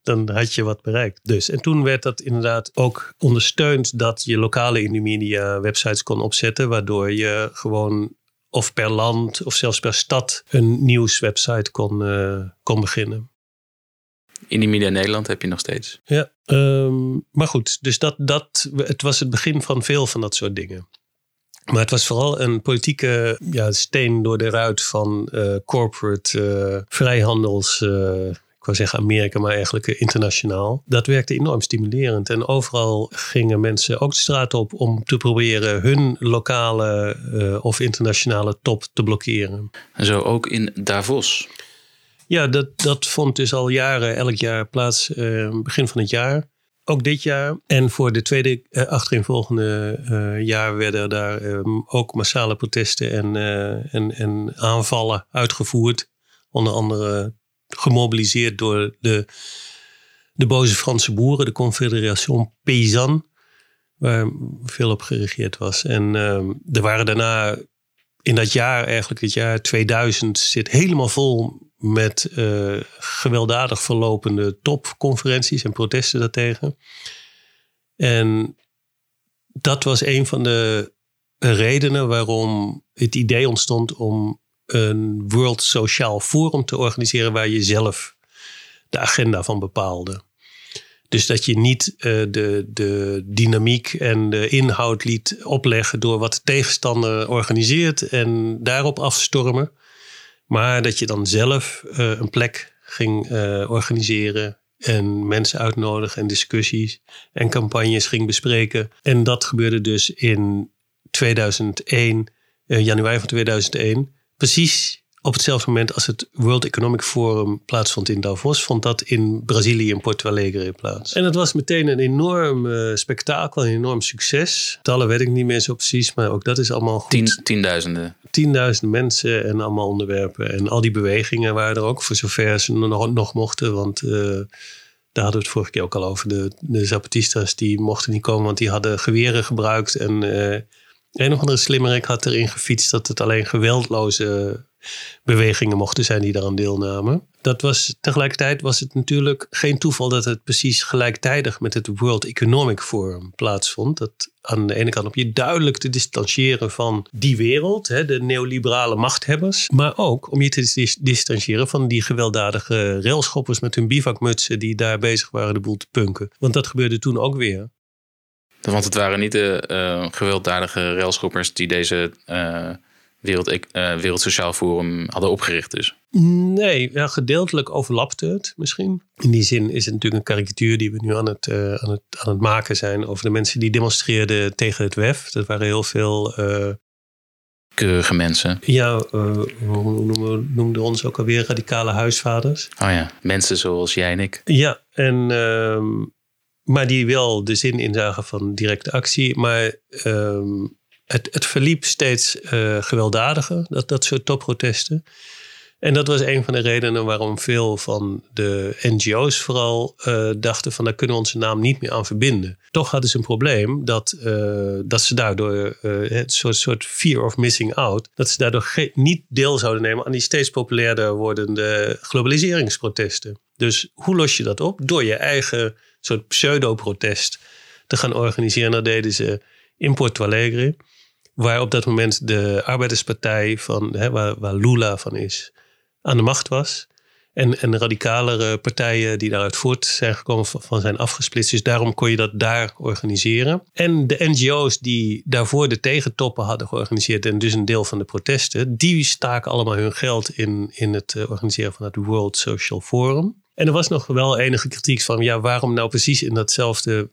dan had je wat bereikt. Dus. En toen werd dat inderdaad ook ondersteund dat je lokale media websites kon opzetten, waardoor je gewoon of per land of zelfs per stad een nieuwswebsite kon, kon beginnen. Indie Nederland heb je nog steeds. Ja, um, maar goed, dus dat, dat, het was het begin van veel van dat soort dingen. Maar het was vooral een politieke ja, steen door de ruit van uh, corporate uh, vrijhandels ik wou zeggen Amerika, maar eigenlijk internationaal. Dat werkte enorm stimulerend. En overal gingen mensen ook de straat op om te proberen hun lokale of internationale top te blokkeren. En zo ook in Davos. Ja, dat, dat vond dus al jaren, elk jaar plaats, uh, begin van het jaar. Ook dit jaar. En voor de tweede uh, achtereenvolgende uh, jaar werden daar um, ook massale protesten en, en, en aanvallen uitgevoerd. Onder andere gemobiliseerd door de de boze Franse boeren, de Confédération Paysanne, waar veel op geregeerd was. En ehm, er waren daarna in dat jaar, eigenlijk het jaar 2000, zit helemaal vol met uh, gewelddadig verlopende topconferenties en protesten daartegen. En dat was een van de redenen waarom het idee ontstond om een World Sociaal Forum te organiseren waar je zelf de agenda van bepaalde. Dus dat je niet uh, de, de dynamiek en de inhoud liet opleggen door wat de tegenstander organiseert en daarop afstormen. Maar dat je dan zelf uh, een plek ging uh, organiseren en mensen uitnodigen en discussies en campagnes ging bespreken. En dat gebeurde dus in 2001, januari van 2001. Precies op hetzelfde moment als het World Economic Forum plaatsvond in Davos, vond dat in Brazilië in Porto Alegre plaats. En dat was meteen een enorm uh, spektakel, een enorm succes. Tallen weet ik niet meer zo precies, maar ook dat is allemaal goed. Tien, tienduizenden. Tienduizenden mensen en allemaal onderwerpen. En al die bewegingen waren er ook, voor zover ze nog, nog mochten. Want uh, daar hadden we het vorige keer ook al over. De, de Zapatistas die mochten niet komen, want die hadden geweren gebruikt. En uh, een of andere slimmerik had erin gefietst dat het alleen geweldloze bewegingen mochten zijn die daaraan deelnamen. Dat was, tegelijkertijd was het natuurlijk geen toeval dat het precies gelijktijdig met het World Economic Forum plaatsvond. Dat aan de ene kant op je duidelijk te distancieren van die wereld, hè, de neoliberale machthebbers. Maar ook om je te distancieren van die gewelddadige railschoppers met hun bivakmutsen die daar bezig waren de boel te punken. Want dat gebeurde toen ook weer. Want het waren niet de uh, gewelddadige railschoppers die deze... Uh Wereld, uh, Wereld Sociaal Forum hadden opgericht dus? Nee, ja, gedeeltelijk overlapte het misschien. In die zin is het natuurlijk een karikatuur die we nu aan het, uh, aan het, aan het maken zijn over de mensen die demonstreerden tegen het WEF. Dat waren heel veel... Uh, Keurige mensen. Ja, hoe noemen, noemden ons ook alweer radicale huisvaders. Oh ja, mensen zoals jij en ik. Ja, en... Maar die wel de zin inzagen van directe actie. Maar ehm, het, het verliep steeds uh, gewelddadiger, dat, dat soort topprotesten. En dat was een van de redenen waarom veel van de NGO's vooral uh, dachten van daar kunnen we onze naam niet meer aan verbinden. Toch hadden ze een probleem dat, uh, dat ze daardoor een soort, soort fear of missing out, dat ze daardoor niet deel zouden nemen aan die steeds populairder wordende globaliseringsprotesten. Dus hoe los je dat op? Door je eigen soort pseudo-protest te gaan organiseren. Dat deden ze in Porto Alegre waar op dat moment de arbeiderspartij van, hè, waar, waar Lula van is, aan de macht was. En, en radicalere partijen die daaruit voort zijn gekomen van zijn afgesplitst. Dus daarom kon je dat daar organiseren. En de NGO's die daarvoor de tegentoppen hadden georganiseerd. En dus een deel van de protesten. Die staken allemaal hun geld in, in het eh, organiseren van het World Social Forum. En er was nog wel enige kritiek van, ja, waarom nou precies in datzelfde.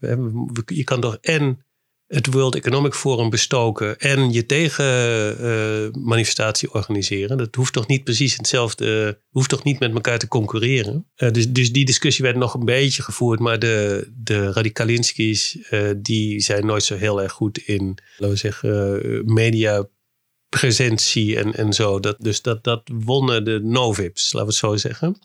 Je kan toch en het World Economic Forum bestoken en je tegenmanifestatie uh, organiseren. Dat hoeft toch niet precies hetzelfde, hoeft toch niet met elkaar te concurreren. Uh, dus, dus die discussie werd nog een beetje gevoerd, maar de, de Radikalinski's uh, die zijn nooit zo heel erg goed in, laten we zeggen, media presentie en, en zo. Dat, dus dat, dat wonnen de Novips, laten we het zo zeggen.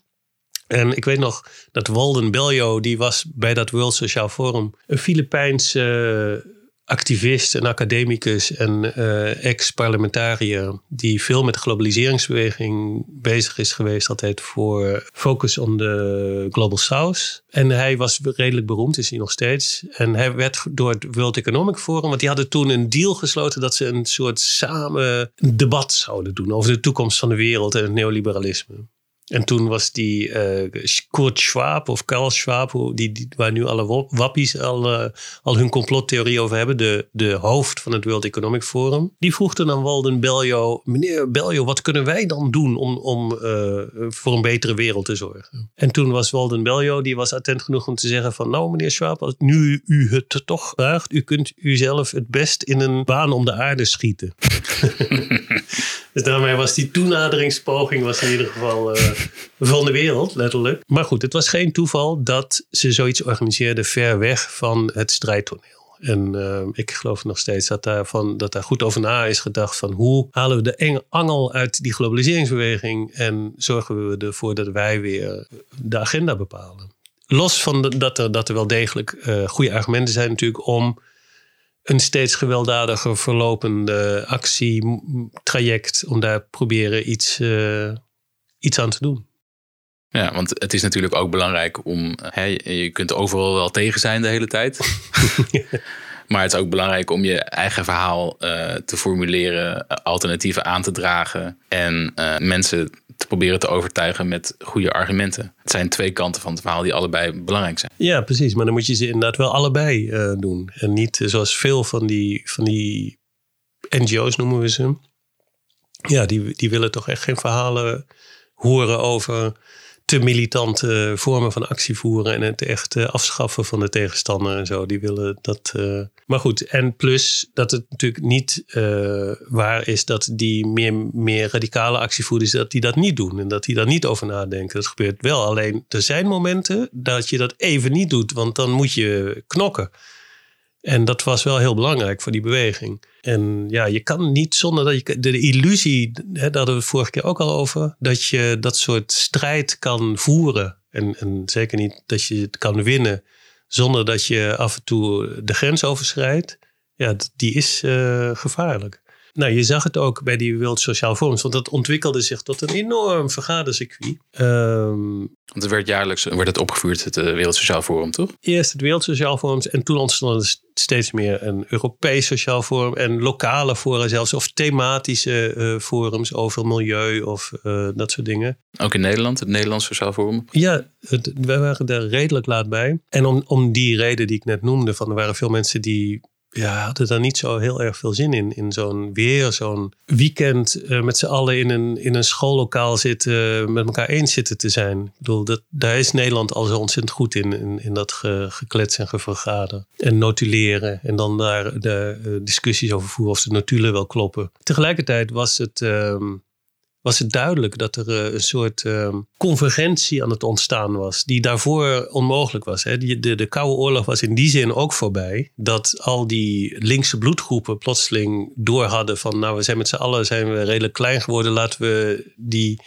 En ik weet nog dat Walden Beljo, die was bij dat World Sociaal Forum een Filipijnse activist, een academicus en uh, ex-parlementariër die veel met de globaliseringsbeweging bezig is geweest, altijd voor Focus on the Global South. En hij was redelijk beroemd, is hij nog steeds. En hij werd door het World Economic Forum, want die hadden toen een deal gesloten dat ze een soort samen debat zouden doen over de toekomst van de wereld en het neoliberalisme. En toen was die uh, Kurt Schwab of Karl Schwab, die, die, waar nu alle wappies al, uh, al hun complottheorie over hebben, de, de hoofd van het World Economic Forum. Die vroeg toen aan Walden Beljo, meneer Beljo, wat kunnen wij dan doen om, om uh, voor een betere wereld te zorgen? En toen was Walden Beljo, die was attent genoeg om te zeggen van, nou meneer Schwab, als nu u het toch vraagt, u kunt uzelf het best in een baan om de aarde schieten. dus daarmee was die toenaderingspoging was in ieder geval van de wereld, letterlijk. Maar goed, het was geen toeval dat ze zoiets organiseerden ver weg van het strijdtoneel. En uh, ik geloof nog steeds dat daar, van, dat daar goed over na is gedacht van hoe halen we de enge angel uit die globaliseringsbeweging en zorgen we ervoor dat wij weer de agenda bepalen. los van dat er, dat er wel degelijk uh, goede argumenten zijn natuurlijk om een steeds gewelddadiger verlopende actietraject, om daar proberen iets, uh, iets aan te doen. Ja, want het is natuurlijk ook belangrijk om. Hè, je kunt overal wel tegen zijn de hele tijd. maar het is ook belangrijk om je eigen verhaal uh, te formuleren, alternatieven aan te dragen en uh, mensen te proberen te overtuigen met goede argumenten. Het zijn twee kanten van het verhaal die allebei belangrijk zijn. Ja, precies. Maar dan moet je ze inderdaad wel allebei uh, doen. En niet zoals veel van die, van die NGO's noemen we ze. Ja, die, die willen toch echt geen verhalen horen over te militante vormen van actie voeren en het echt uh, afschaffen van de tegenstander en zo. Die willen dat. Uh... Maar goed, en plus dat het natuurlijk niet uh, waar is dat die meer, meer radicale actievoerders dat die dat niet doen en dat die daar niet over nadenken. Dat gebeurt wel. Alleen er zijn momenten dat je dat even niet doet, want dan moet je knokken. En dat was wel heel belangrijk voor die beweging. En ja, je kan niet zonder dat je de illusie, hè, daar hadden we vorige keer ook al over, dat je dat soort strijd kan voeren. En, en zeker niet dat je het kan winnen zonder dat je af en toe de grens overschrijdt. Ja, die is uh, gevaarlijk. Nou, je zag het ook bij die World Sociaal Forums, want dat ontwikkelde zich tot een enorm vergadercircuit. Um, want er werd jaarlijks werd het opgevuurd, het uh, Wereld Sociaal Forum, toch? Eerst het Wereld Sociaal Forum en toen ontstond er steeds meer een Europees Sociaal Forum en lokale fora zelfs, of thematische uh, forums over milieu of uh, dat soort dingen. Ook in Nederland, het Nederlands Sociaal Forum? Ja, het, wij waren daar redelijk laat bij. En om, om die reden die ik net noemde, van er waren veel mensen die ja, hadden daar niet zo heel erg veel zin in. In zo'n weer, zo'n weekend uh, met z'n allen in een, in een schoollokaal zitten, met elkaar eens zitten te zijn. Ik bedoel, dat, daar is Nederland al zo ontzettend goed in, in, in dat ge, geklets en gevergader. En notuleren en dan daar de uh, discussies over voeren of de notulen wel kloppen. Tegelijkertijd was het... Was het duidelijk dat er uh, een soort uh, convergentie aan het ontstaan was, die daarvoor onmogelijk was. Hè. De, de Koude Oorlog was in die zin ook voorbij, dat al die linkse bloedgroepen plotseling door hadden van, nou, we zijn met z'n allen zijn we redelijk klein geworden, laten we die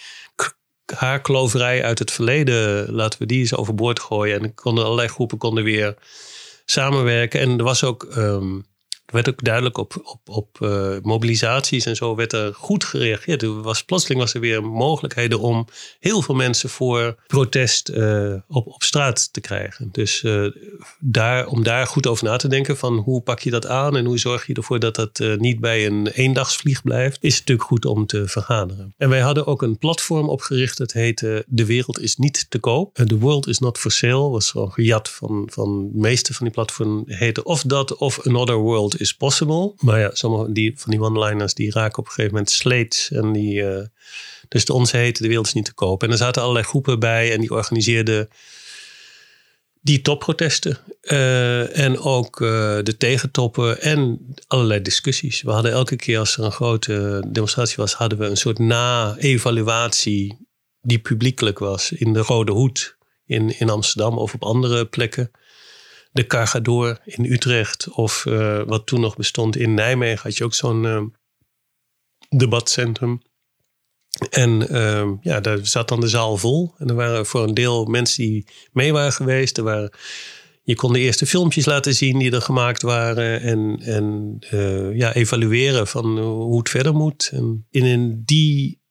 haarkloverij uit het verleden, laten we die eens overboord gooien. En konden allerlei groepen konden weer samenwerken. En er was ook um, er werd ook duidelijk op, op, op uh, mobilisaties en zo werd er goed gereageerd. Er was, plotseling was er weer mogelijkheden om heel veel mensen voor protest uh, op, op straat te krijgen. Dus uh, daar, om daar goed over na te denken van hoe pak je dat aan en hoe zorg je ervoor dat dat niet bij een eendagsvlieg blijft, is natuurlijk goed om te vergaderen. En wij hadden ook een platform opgericht, dat heette De Wereld is niet te koop. The World is not for sale, was gewoon gejat van, van de meeste van die platformen. Heette of dat of Another World is possible. Maar ja, sommige die, van die one-liners die raken op een gegeven moment sleets. En die, uh, dus de ons de wereld is niet te koop. En er zaten allerlei groepen bij en die organiseerden die topprotesten. Uh, en ook uh, de tegentoppen en allerlei discussies. We hadden elke keer als er een grote demonstratie was, hadden we een soort na-evaluatie die publiekelijk was in de Rode Hoed in, in Amsterdam of op andere plekken de Cargador in Utrecht of uh, wat toen nog bestond in Nijmegen had je ook zo'n uh, debatcentrum. En uh, ja, daar zat dan de zaal vol. En er waren voor een deel mensen die mee waren geweest. Er waren, je kon de eerste filmpjes laten zien die er gemaakt waren. En, en ja, evalueren van hoe het verder moet. En in die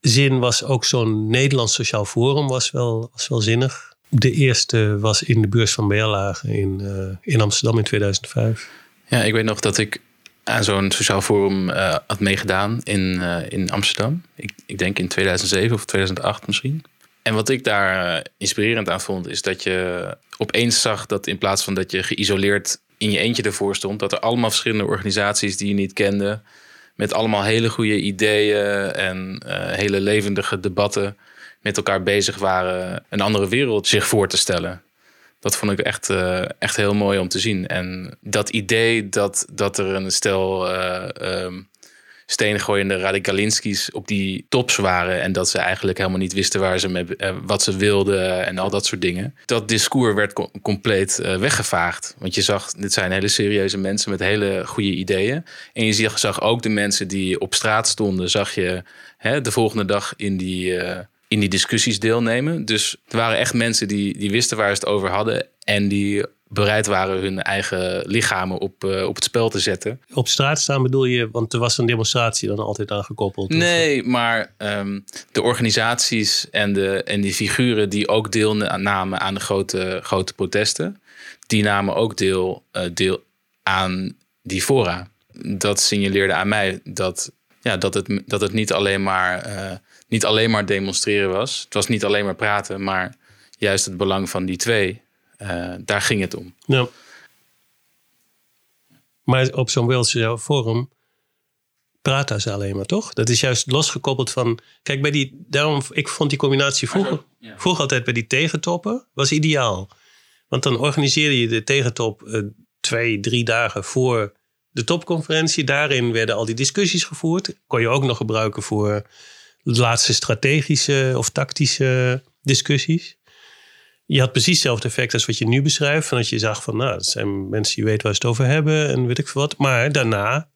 zin was ook zo'n Nederlands Sociaal Forum was wel, was wel zinnig. De eerste was in de beurs van Berlage in, uh, in Amsterdam in 2005. Ja, ik weet nog dat ik aan zo'n sociaal forum uh, had meegedaan in, uh, in Amsterdam. Ik, ik denk in 2007 of 2008 misschien. En wat ik daar inspirerend aan vond, is dat je opeens zag dat in plaats van dat je geïsoleerd in je eentje ervoor stond, dat er allemaal verschillende organisaties die je niet kende, met allemaal hele goede ideeën en hele levendige debatten met elkaar bezig waren een andere wereld zich voor te stellen. Dat vond ik echt, uh, echt heel mooi om te zien. En dat idee dat, dat er een stel uh, um, steengooiende radicalinskis op die tops waren. En dat ze eigenlijk helemaal niet wisten waar ze mee, uh, wat ze wilden en al dat soort dingen. Dat discours werd co compleet weggevaagd. Want je zag, dit zijn hele serieuze mensen met hele goede ideeën. En je zag ook de mensen die op straat stonden, zag je hè, de volgende dag in die in die discussies deelnemen. Dus er waren echt mensen die, die wisten waar ze het over hadden en die bereid waren hun eigen lichamen op, uh, op het spel te zetten. Op straat staan bedoel je, want er was een demonstratie dan altijd aangekoppeld? Nee, maar um, de organisaties en, de, en die figuren die ook deelnamen aan de grote, grote protesten, die namen ook deel, uh, deel aan die fora. Dat signaleerde aan mij dat, ja, dat, het, dat het niet alleen, maar, uh, niet alleen maar demonstreren was. Het was niet alleen maar praten, maar juist het belang van die twee uh, daar ging het om. Ja. Maar op zo'n World Forum praten ze alleen maar, toch? Dat is juist losgekoppeld van... Kijk, bij die, daarom, ik vond die combinatie vroeger, ja. vroeger altijd bij die tegentoppen... was ideaal. Want dan organiseerde je de tegentop uh, twee, drie dagen voor de topconferentie. Daarin werden al die discussies gevoerd. Kon je ook nog gebruiken voor de laatste strategische of tactische discussies je had precies hetzelfde effect als wat je nu beschrijft. Van dat je zag van, nou, dat zijn mensen die weten waar ze het over hebben en weet ik veel wat. Maar daarna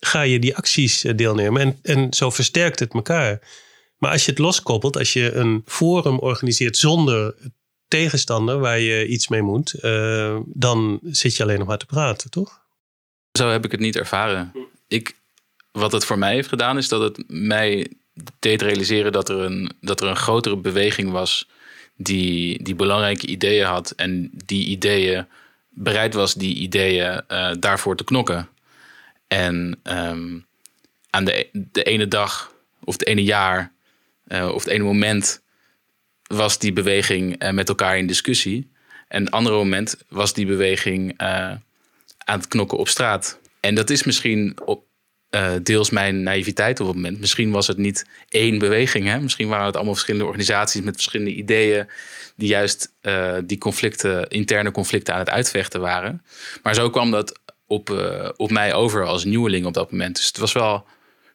ga je die acties eh, deelnemen en, en zo versterkt het elkaar. Maar als je het loskoppelt, als je een forum organiseert zonder tegenstander waar je iets mee moet, uh, dan zit je alleen nog maar te praten, toch? Zo heb ik het niet ervaren. Ik, wat het voor mij heeft gedaan, is dat het mij deed realiseren dat er een, dat er een grotere beweging was die, die belangrijke ideeën had en die ideeën bereid was die ideeën uh, daarvoor te knokken. En um, aan de, de ene dag of het ene jaar uh, of het ene moment was die beweging uh, met elkaar in discussie. En het andere moment was die beweging aan het knokken op straat. En dat is misschien op, uh, deels mijn naïviteit op het moment. Misschien was het niet één beweging. Hè? Misschien waren het allemaal verschillende organisaties met verschillende ideeën. Die juist uh, die conflicten, interne conflicten aan het uitvechten waren. Maar zo kwam dat op, uh, op mij over als nieuweling op dat moment. Dus het was wel.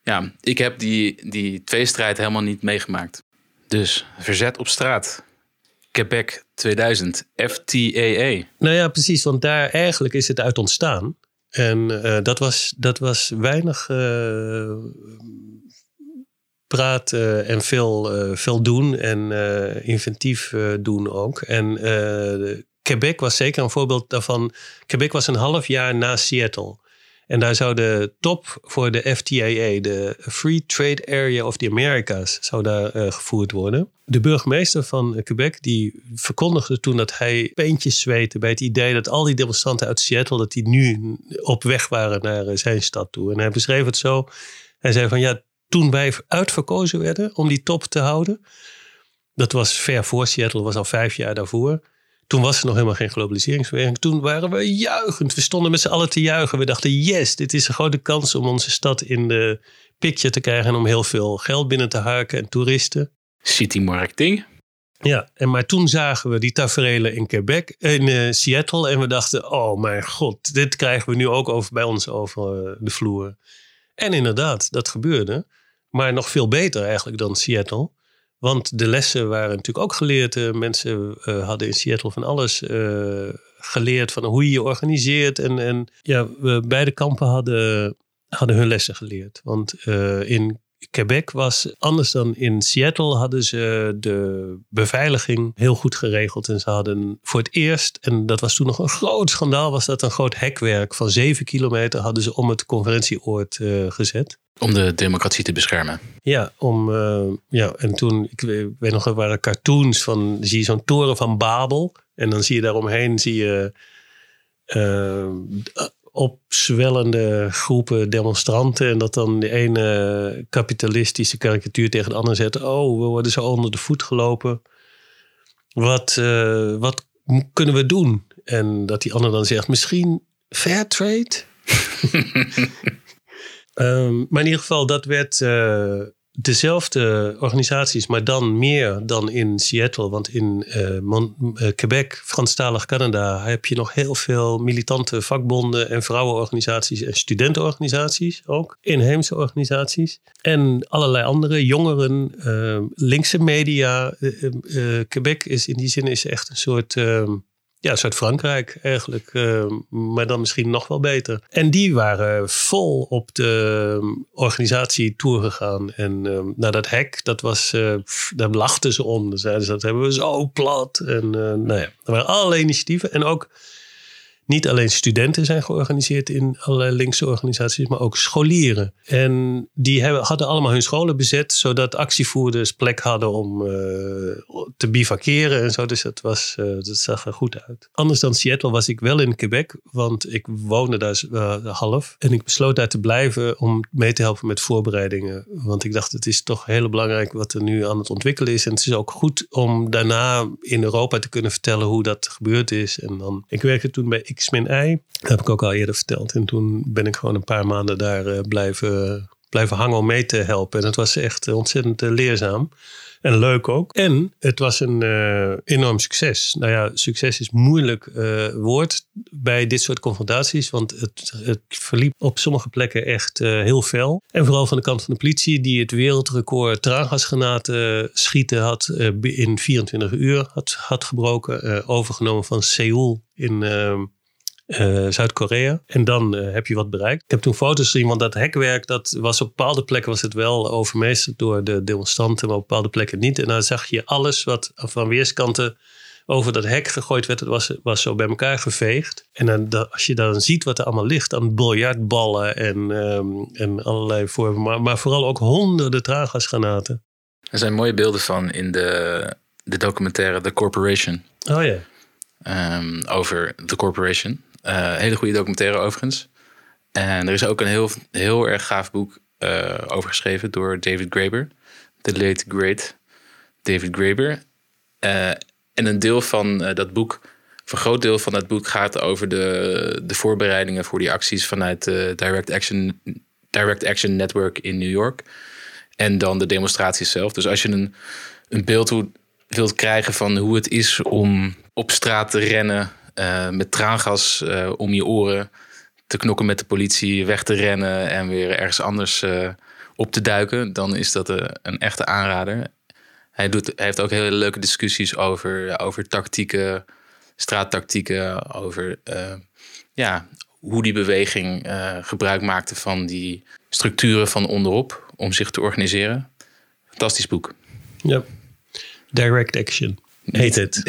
Ja, ik heb die, die tweestrijd helemaal niet meegemaakt. Dus verzet op straat. Quebec 2000, FTAA. Nou ja, precies, want daar eigenlijk is het uit ontstaan. En uh, dat, was, dat was weinig uh, praten en veel, veel doen en inventief doen ook. En Quebec was zeker een voorbeeld daarvan. Quebec was een half jaar na Seattle. En daar zou de top voor de FTAA, de Free Trade Area of the Americas, zou daar uh, gevoerd worden. De burgemeester van Quebec die verkondigde toen dat hij peentjes zweette bij het idee dat al die demonstranten uit Seattle, dat die nu op weg waren naar eh, zijn stad toe. En hij beschreef het zo. Hij zei van ja, toen wij uitverkozen werden om die top te houden, dat was ver voor Seattle, was al vijf jaar daarvoor. Toen was er nog helemaal geen globaliseringsbeweging. Toen waren we juichend. We stonden met z'n allen te juichen. We dachten, yes, dit is een grote kans om onze stad in de picture te krijgen. En om heel veel geld binnen te harken en toeristen. City marketing. Ja, en maar toen zagen we die tafereelen in Quebec, in uh, Seattle. En we dachten, oh mijn god, dit krijgen we nu ook over, bij ons over uh, de vloer. En inderdaad, dat gebeurde. Maar nog veel beter eigenlijk dan Seattle. Want de lessen waren natuurlijk ook geleerd. Uh, mensen uh, hadden in Seattle van alles uh, geleerd van hoe je je organiseert. En, en ja, we, beide kampen hadden, hadden hun lessen geleerd. Want in Quebec was anders dan in Seattle hadden ze de beveiliging heel goed geregeld. En ze hadden voor het eerst, en dat was toen nog een groot schandaal, was dat een groot hekwerk van zeven kilometer hadden ze om het conferentieoord uh, gezet. Om de democratie te beschermen. Ja, om, uh, ja en toen, ik weet nog, er waren cartoons van, zie je zo'n toren van Babel. En dan zie je daaromheen, zie je uh, opzwellende groepen demonstranten. En dat dan de ene kapitalistische karikatuur tegen de andere zet. Oh, we worden zo onder de voet gelopen. Wat, uh, wat kunnen we doen? En dat die ander dan zegt, misschien fair trade? um, maar in ieder geval, dat werd uh, dezelfde organisaties, maar dan meer dan in Seattle. Want in Mon uh, Quebec, Franstalig Canada, heb je nog heel veel militante vakbonden en vrouwenorganisaties en studentenorganisaties ook. Inheemse organisaties. En allerlei andere jongeren, uh, linkse media. Quebec is in die zin is echt een soort ja, Zuid-Frankrijk eigenlijk. Uh, maar dan misschien nog wel beter. En die waren vol op de um, organisatie tour gegaan. En uh, nou, dat hek, dat was, uh, daar lachten ze om. Dan zeiden ze, dat hebben we zo plat. En nou ja, er waren allerlei initiatieven. En ook niet alleen studenten zijn georganiseerd in allerlei linkse organisaties, maar ook scholieren. En die hebben, hadden allemaal hun scholen bezet, zodat actievoerders plek hadden om uh, te bivakeren en zo. Dus dat, was, uh, dat zag er goed uit. Anders dan Seattle was ik wel in Quebec, want ik woonde daar uh, half. En ik besloot daar te blijven om mee te helpen met voorbereidingen. Want ik dacht, het is toch heel belangrijk wat er nu aan het ontwikkelen is. En het is ook goed om daarna in Europa te kunnen vertellen hoe dat gebeurd is. En dan, ik werkte toen bij X-Y. Dat heb ik ook al eerder verteld. En toen ben ik gewoon een paar maanden daar uh, blijven, blijven hangen om mee te helpen. En het was echt ontzettend uh, leerzaam. En leuk ook. En het was een enorm succes. Nou ja, succes is moeilijk woord bij dit soort confrontaties. Want het, het verliep op sommige plekken echt heel fel. En vooral van de kant van de politie, die het wereldrecord traangasgranaten schieten had in 24 uur had, had gebroken. overgenomen van Seoul in uh, Zuid-Korea. En dan uh, heb je wat bereikt. Ik heb toen foto's gezien, want dat hekwerk, dat was op bepaalde plekken was het wel overmeesterd door de demonstranten, maar op bepaalde plekken niet. En dan zag je alles wat van weerskanten over dat hek gegooid werd, het was, was zo bij elkaar geveegd. En dan, als je dan ziet wat er allemaal ligt aan biljartballen en, um, en allerlei vormen, maar, maar vooral ook honderden traangasgranaten. Er zijn mooie beelden van in de, de documentaire The Corporation. Oh ja. Um, over The Corporation. Uh, hele goede documentaire overigens. En er is ook een heel, heel erg gaaf boek uh, over geschreven door David Graeber. The Late Great David Graeber. Uh, en een deel van dat boek, een groot deel van dat boek gaat over de, de voorbereidingen voor die acties vanuit de Direct Action, Direct Action Network in New York. En dan de demonstraties zelf. Dus als je een, een beeld wilt krijgen van hoe het is om op straat te rennen uh, met traangas uh, om je oren te knokken met de politie, weg te rennen en weer ergens anders uh, op te duiken, dan is dat een echte aanrader. Hij, doet, hij heeft ook hele leuke discussies over, over tactieken, straattactieken, over ja, hoe die beweging gebruik maakte van die structuren van onderop om zich te organiseren. Fantastisch boek. Ja, Direct Action heet het.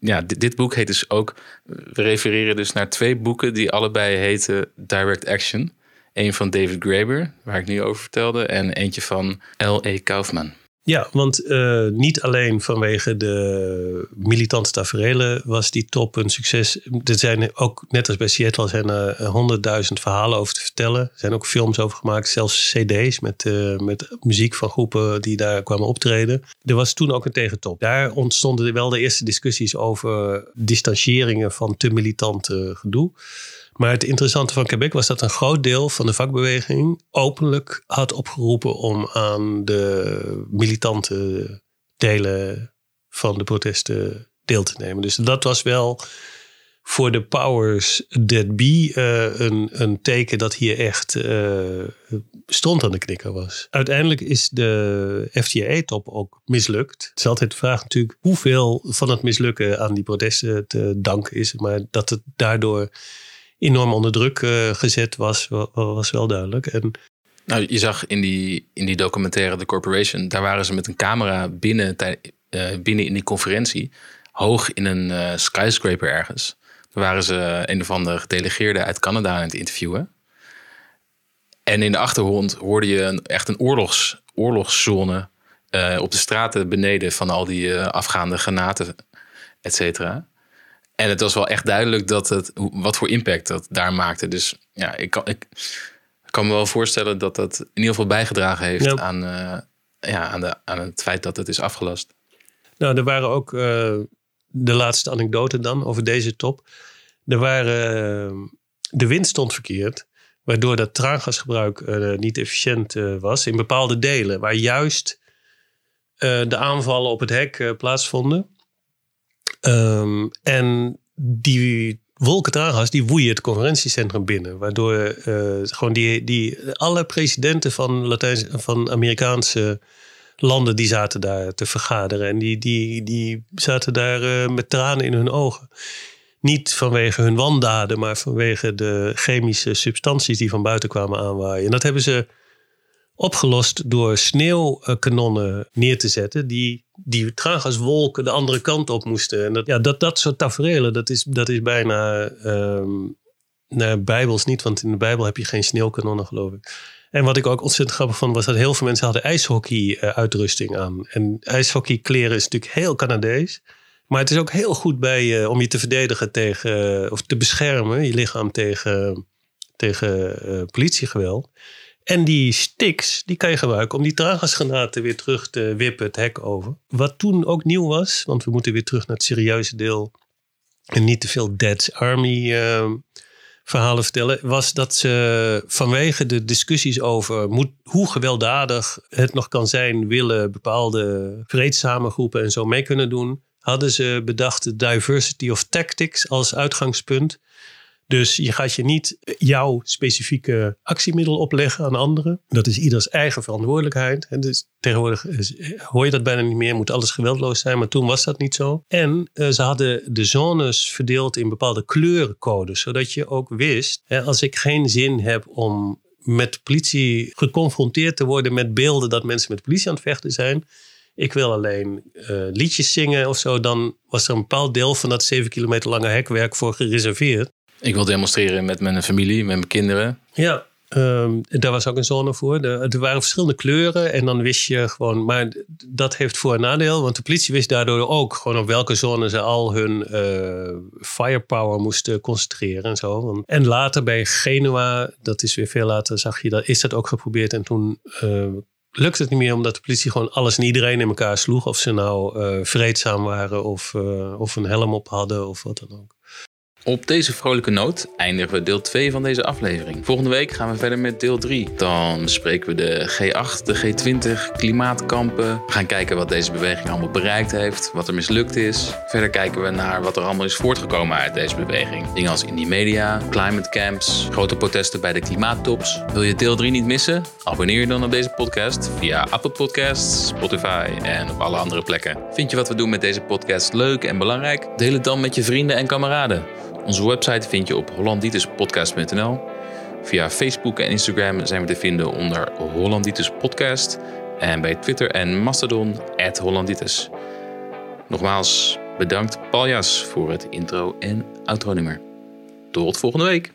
Ja, dit, dit, boek heet dus ook. We refereren dus naar twee boeken die allebei heten Direct Action. Eén van David Graeber, waar ik nu over vertelde, en eentje van L.E. Kaufman. Ja, want uh, niet alleen vanwege de militante taferelen was die top een succes. Er zijn ook, net als bij Seattle, zijn er honderdduizend verhalen over te vertellen. Er zijn ook films over gemaakt, zelfs cd's met, uh, met muziek van groepen die daar kwamen optreden. Er was toen ook een tegentop. Daar ontstonden wel de eerste discussies over distancieringen van te militante gedoe. Maar het interessante van Quebec was dat een groot deel van de vakbeweging openlijk had opgeroepen om aan de militante delen van de protesten deel te nemen. Dus dat was wel voor de powers that be uh, een, een teken dat hier echt uh, stond aan de knikker was. Uiteindelijk is de FTA-top ook mislukt. Het is altijd de vraag natuurlijk hoeveel van het mislukken aan die protesten te danken is. Maar dat het daardoor enorm onder druk uh, gezet was, was wel duidelijk. En, nou, je zag in die, in die documentaire The Corporation, daar waren ze met een camera binnen, uh, binnen in die conferentie, hoog in een uh, skyscraper ergens. Daar waren ze een of andere gedelegeerde uit Canada aan het interviewen. En in de achtergrond hoorde je een, echt een oorlogs, oorlogszone op de straten beneden van al die afgaande granaten, et cetera. En het was wel echt duidelijk dat het, wat voor impact dat daar maakte. Dus ja, ik kan, ik kan me wel voorstellen dat dat in ieder geval bijgedragen heeft aan, uh, ja, aan, de, aan het feit dat het is afgelast. Nou, er waren ook uh, de laatste anekdote dan over deze top. Er waren, uh, de wind stond verkeerd, waardoor dat traangasgebruik niet efficiënt was in bepaalde delen, waar juist de aanvallen op het hek plaatsvonden. Um, en die wolkentraangas die woeien het conferentiecentrum binnen. Waardoor uh, gewoon die, die, alle presidenten van, Latijns, van Amerikaanse landen die zaten daar te vergaderen. En die, die, die zaten daar uh, met tranen in hun ogen. Niet vanwege hun wandaden, maar vanwege de chemische substanties die van buiten kwamen aanwaaien. En dat hebben ze opgelost door sneeuwkanonnen neer te zetten. Die, die traangaswolken de andere kant op moesten. En dat, ja, dat, dat soort tafereelen, dat is, dat is bijna um, bijbels niet. Want in de Bijbel heb je geen sneeuwkanonnen, geloof ik. En wat ik ook ontzettend grappig vond, was dat heel veel mensen hadden ijshockey-uitrusting aan. En ijshockeykleren is natuurlijk heel Canadees. Maar het is ook heel goed bij om je te verdedigen tegen, of te beschermen, je lichaam tegen, tegen politiegeweld. En die sticks, die kan je gebruiken om die traangasgranaten weer terug te wippen het hek over. Wat toen ook nieuw was, want we moeten weer terug naar het serieuze deel. En niet te veel Dead's Army uh, verhalen vertellen. Was dat ze vanwege de discussies over hoe gewelddadig het nog kan zijn, willen bepaalde vreedzame groepen en zo mee kunnen doen. Hadden ze bedacht de diversity of tactics als uitgangspunt. Dus je gaat je niet jouw specifieke actiemiddel opleggen aan anderen. Dat is ieders eigen verantwoordelijkheid. En dus tegenwoordig hoor je dat bijna niet meer. Moet alles geweldloos zijn. Maar toen was dat niet zo. En uh, ze hadden de zones verdeeld in bepaalde kleurencodes. Zodat je ook wist, hè, als ik geen zin heb om met politie geconfronteerd te worden met beelden dat mensen met politie aan het vechten zijn. Ik wil alleen uh, liedjes zingen of zo. Dan was er een bepaald deel van dat zeven kilometer lange hekwerk voor gereserveerd. Ik wil demonstreren met mijn familie, met mijn kinderen. Ja, um, daar was ook een zone voor. er waren verschillende kleuren en dan wist je gewoon... Maar dat heeft voor- en nadeel, want de politie wist daardoor ook... gewoon op welke zone ze al hun uh, firepower moesten concentreren en zo. En later bij Genua, dat is weer veel later, zag je dat, is dat ook geprobeerd. En toen... Uh, lukte het niet meer omdat de politie gewoon alles en iedereen in elkaar sloeg. Of ze nou uh, vreedzaam waren of, of een helm op hadden of wat dan ook. Op deze vrolijke noot eindigen we deel 2 van deze aflevering. Volgende week gaan we verder met deel 3. Dan bespreken we de G8, de G20, klimaatkampen. We gaan kijken wat deze beweging allemaal bereikt heeft, wat er mislukt is. Verder kijken we naar wat er allemaal is voortgekomen uit deze beweging. Dingen als indie media, climate camps, grote protesten bij de klimaattops. Wil je deel 3 niet missen? Abonneer je dan op deze podcast via Apple Podcasts, Spotify en op alle andere plekken. Vind je wat we doen met deze podcast leuk en belangrijk? Deel het dan met je vrienden en kameraden. Onze website vind je op hollandituspodcast.nl. Via Facebook en Instagram zijn we te vinden onder Hollanditis Podcast. En bij Twitter en Mastodon, Hollanditis. Nogmaals bedankt Paljas voor het intro en outro nummer. Tot volgende week.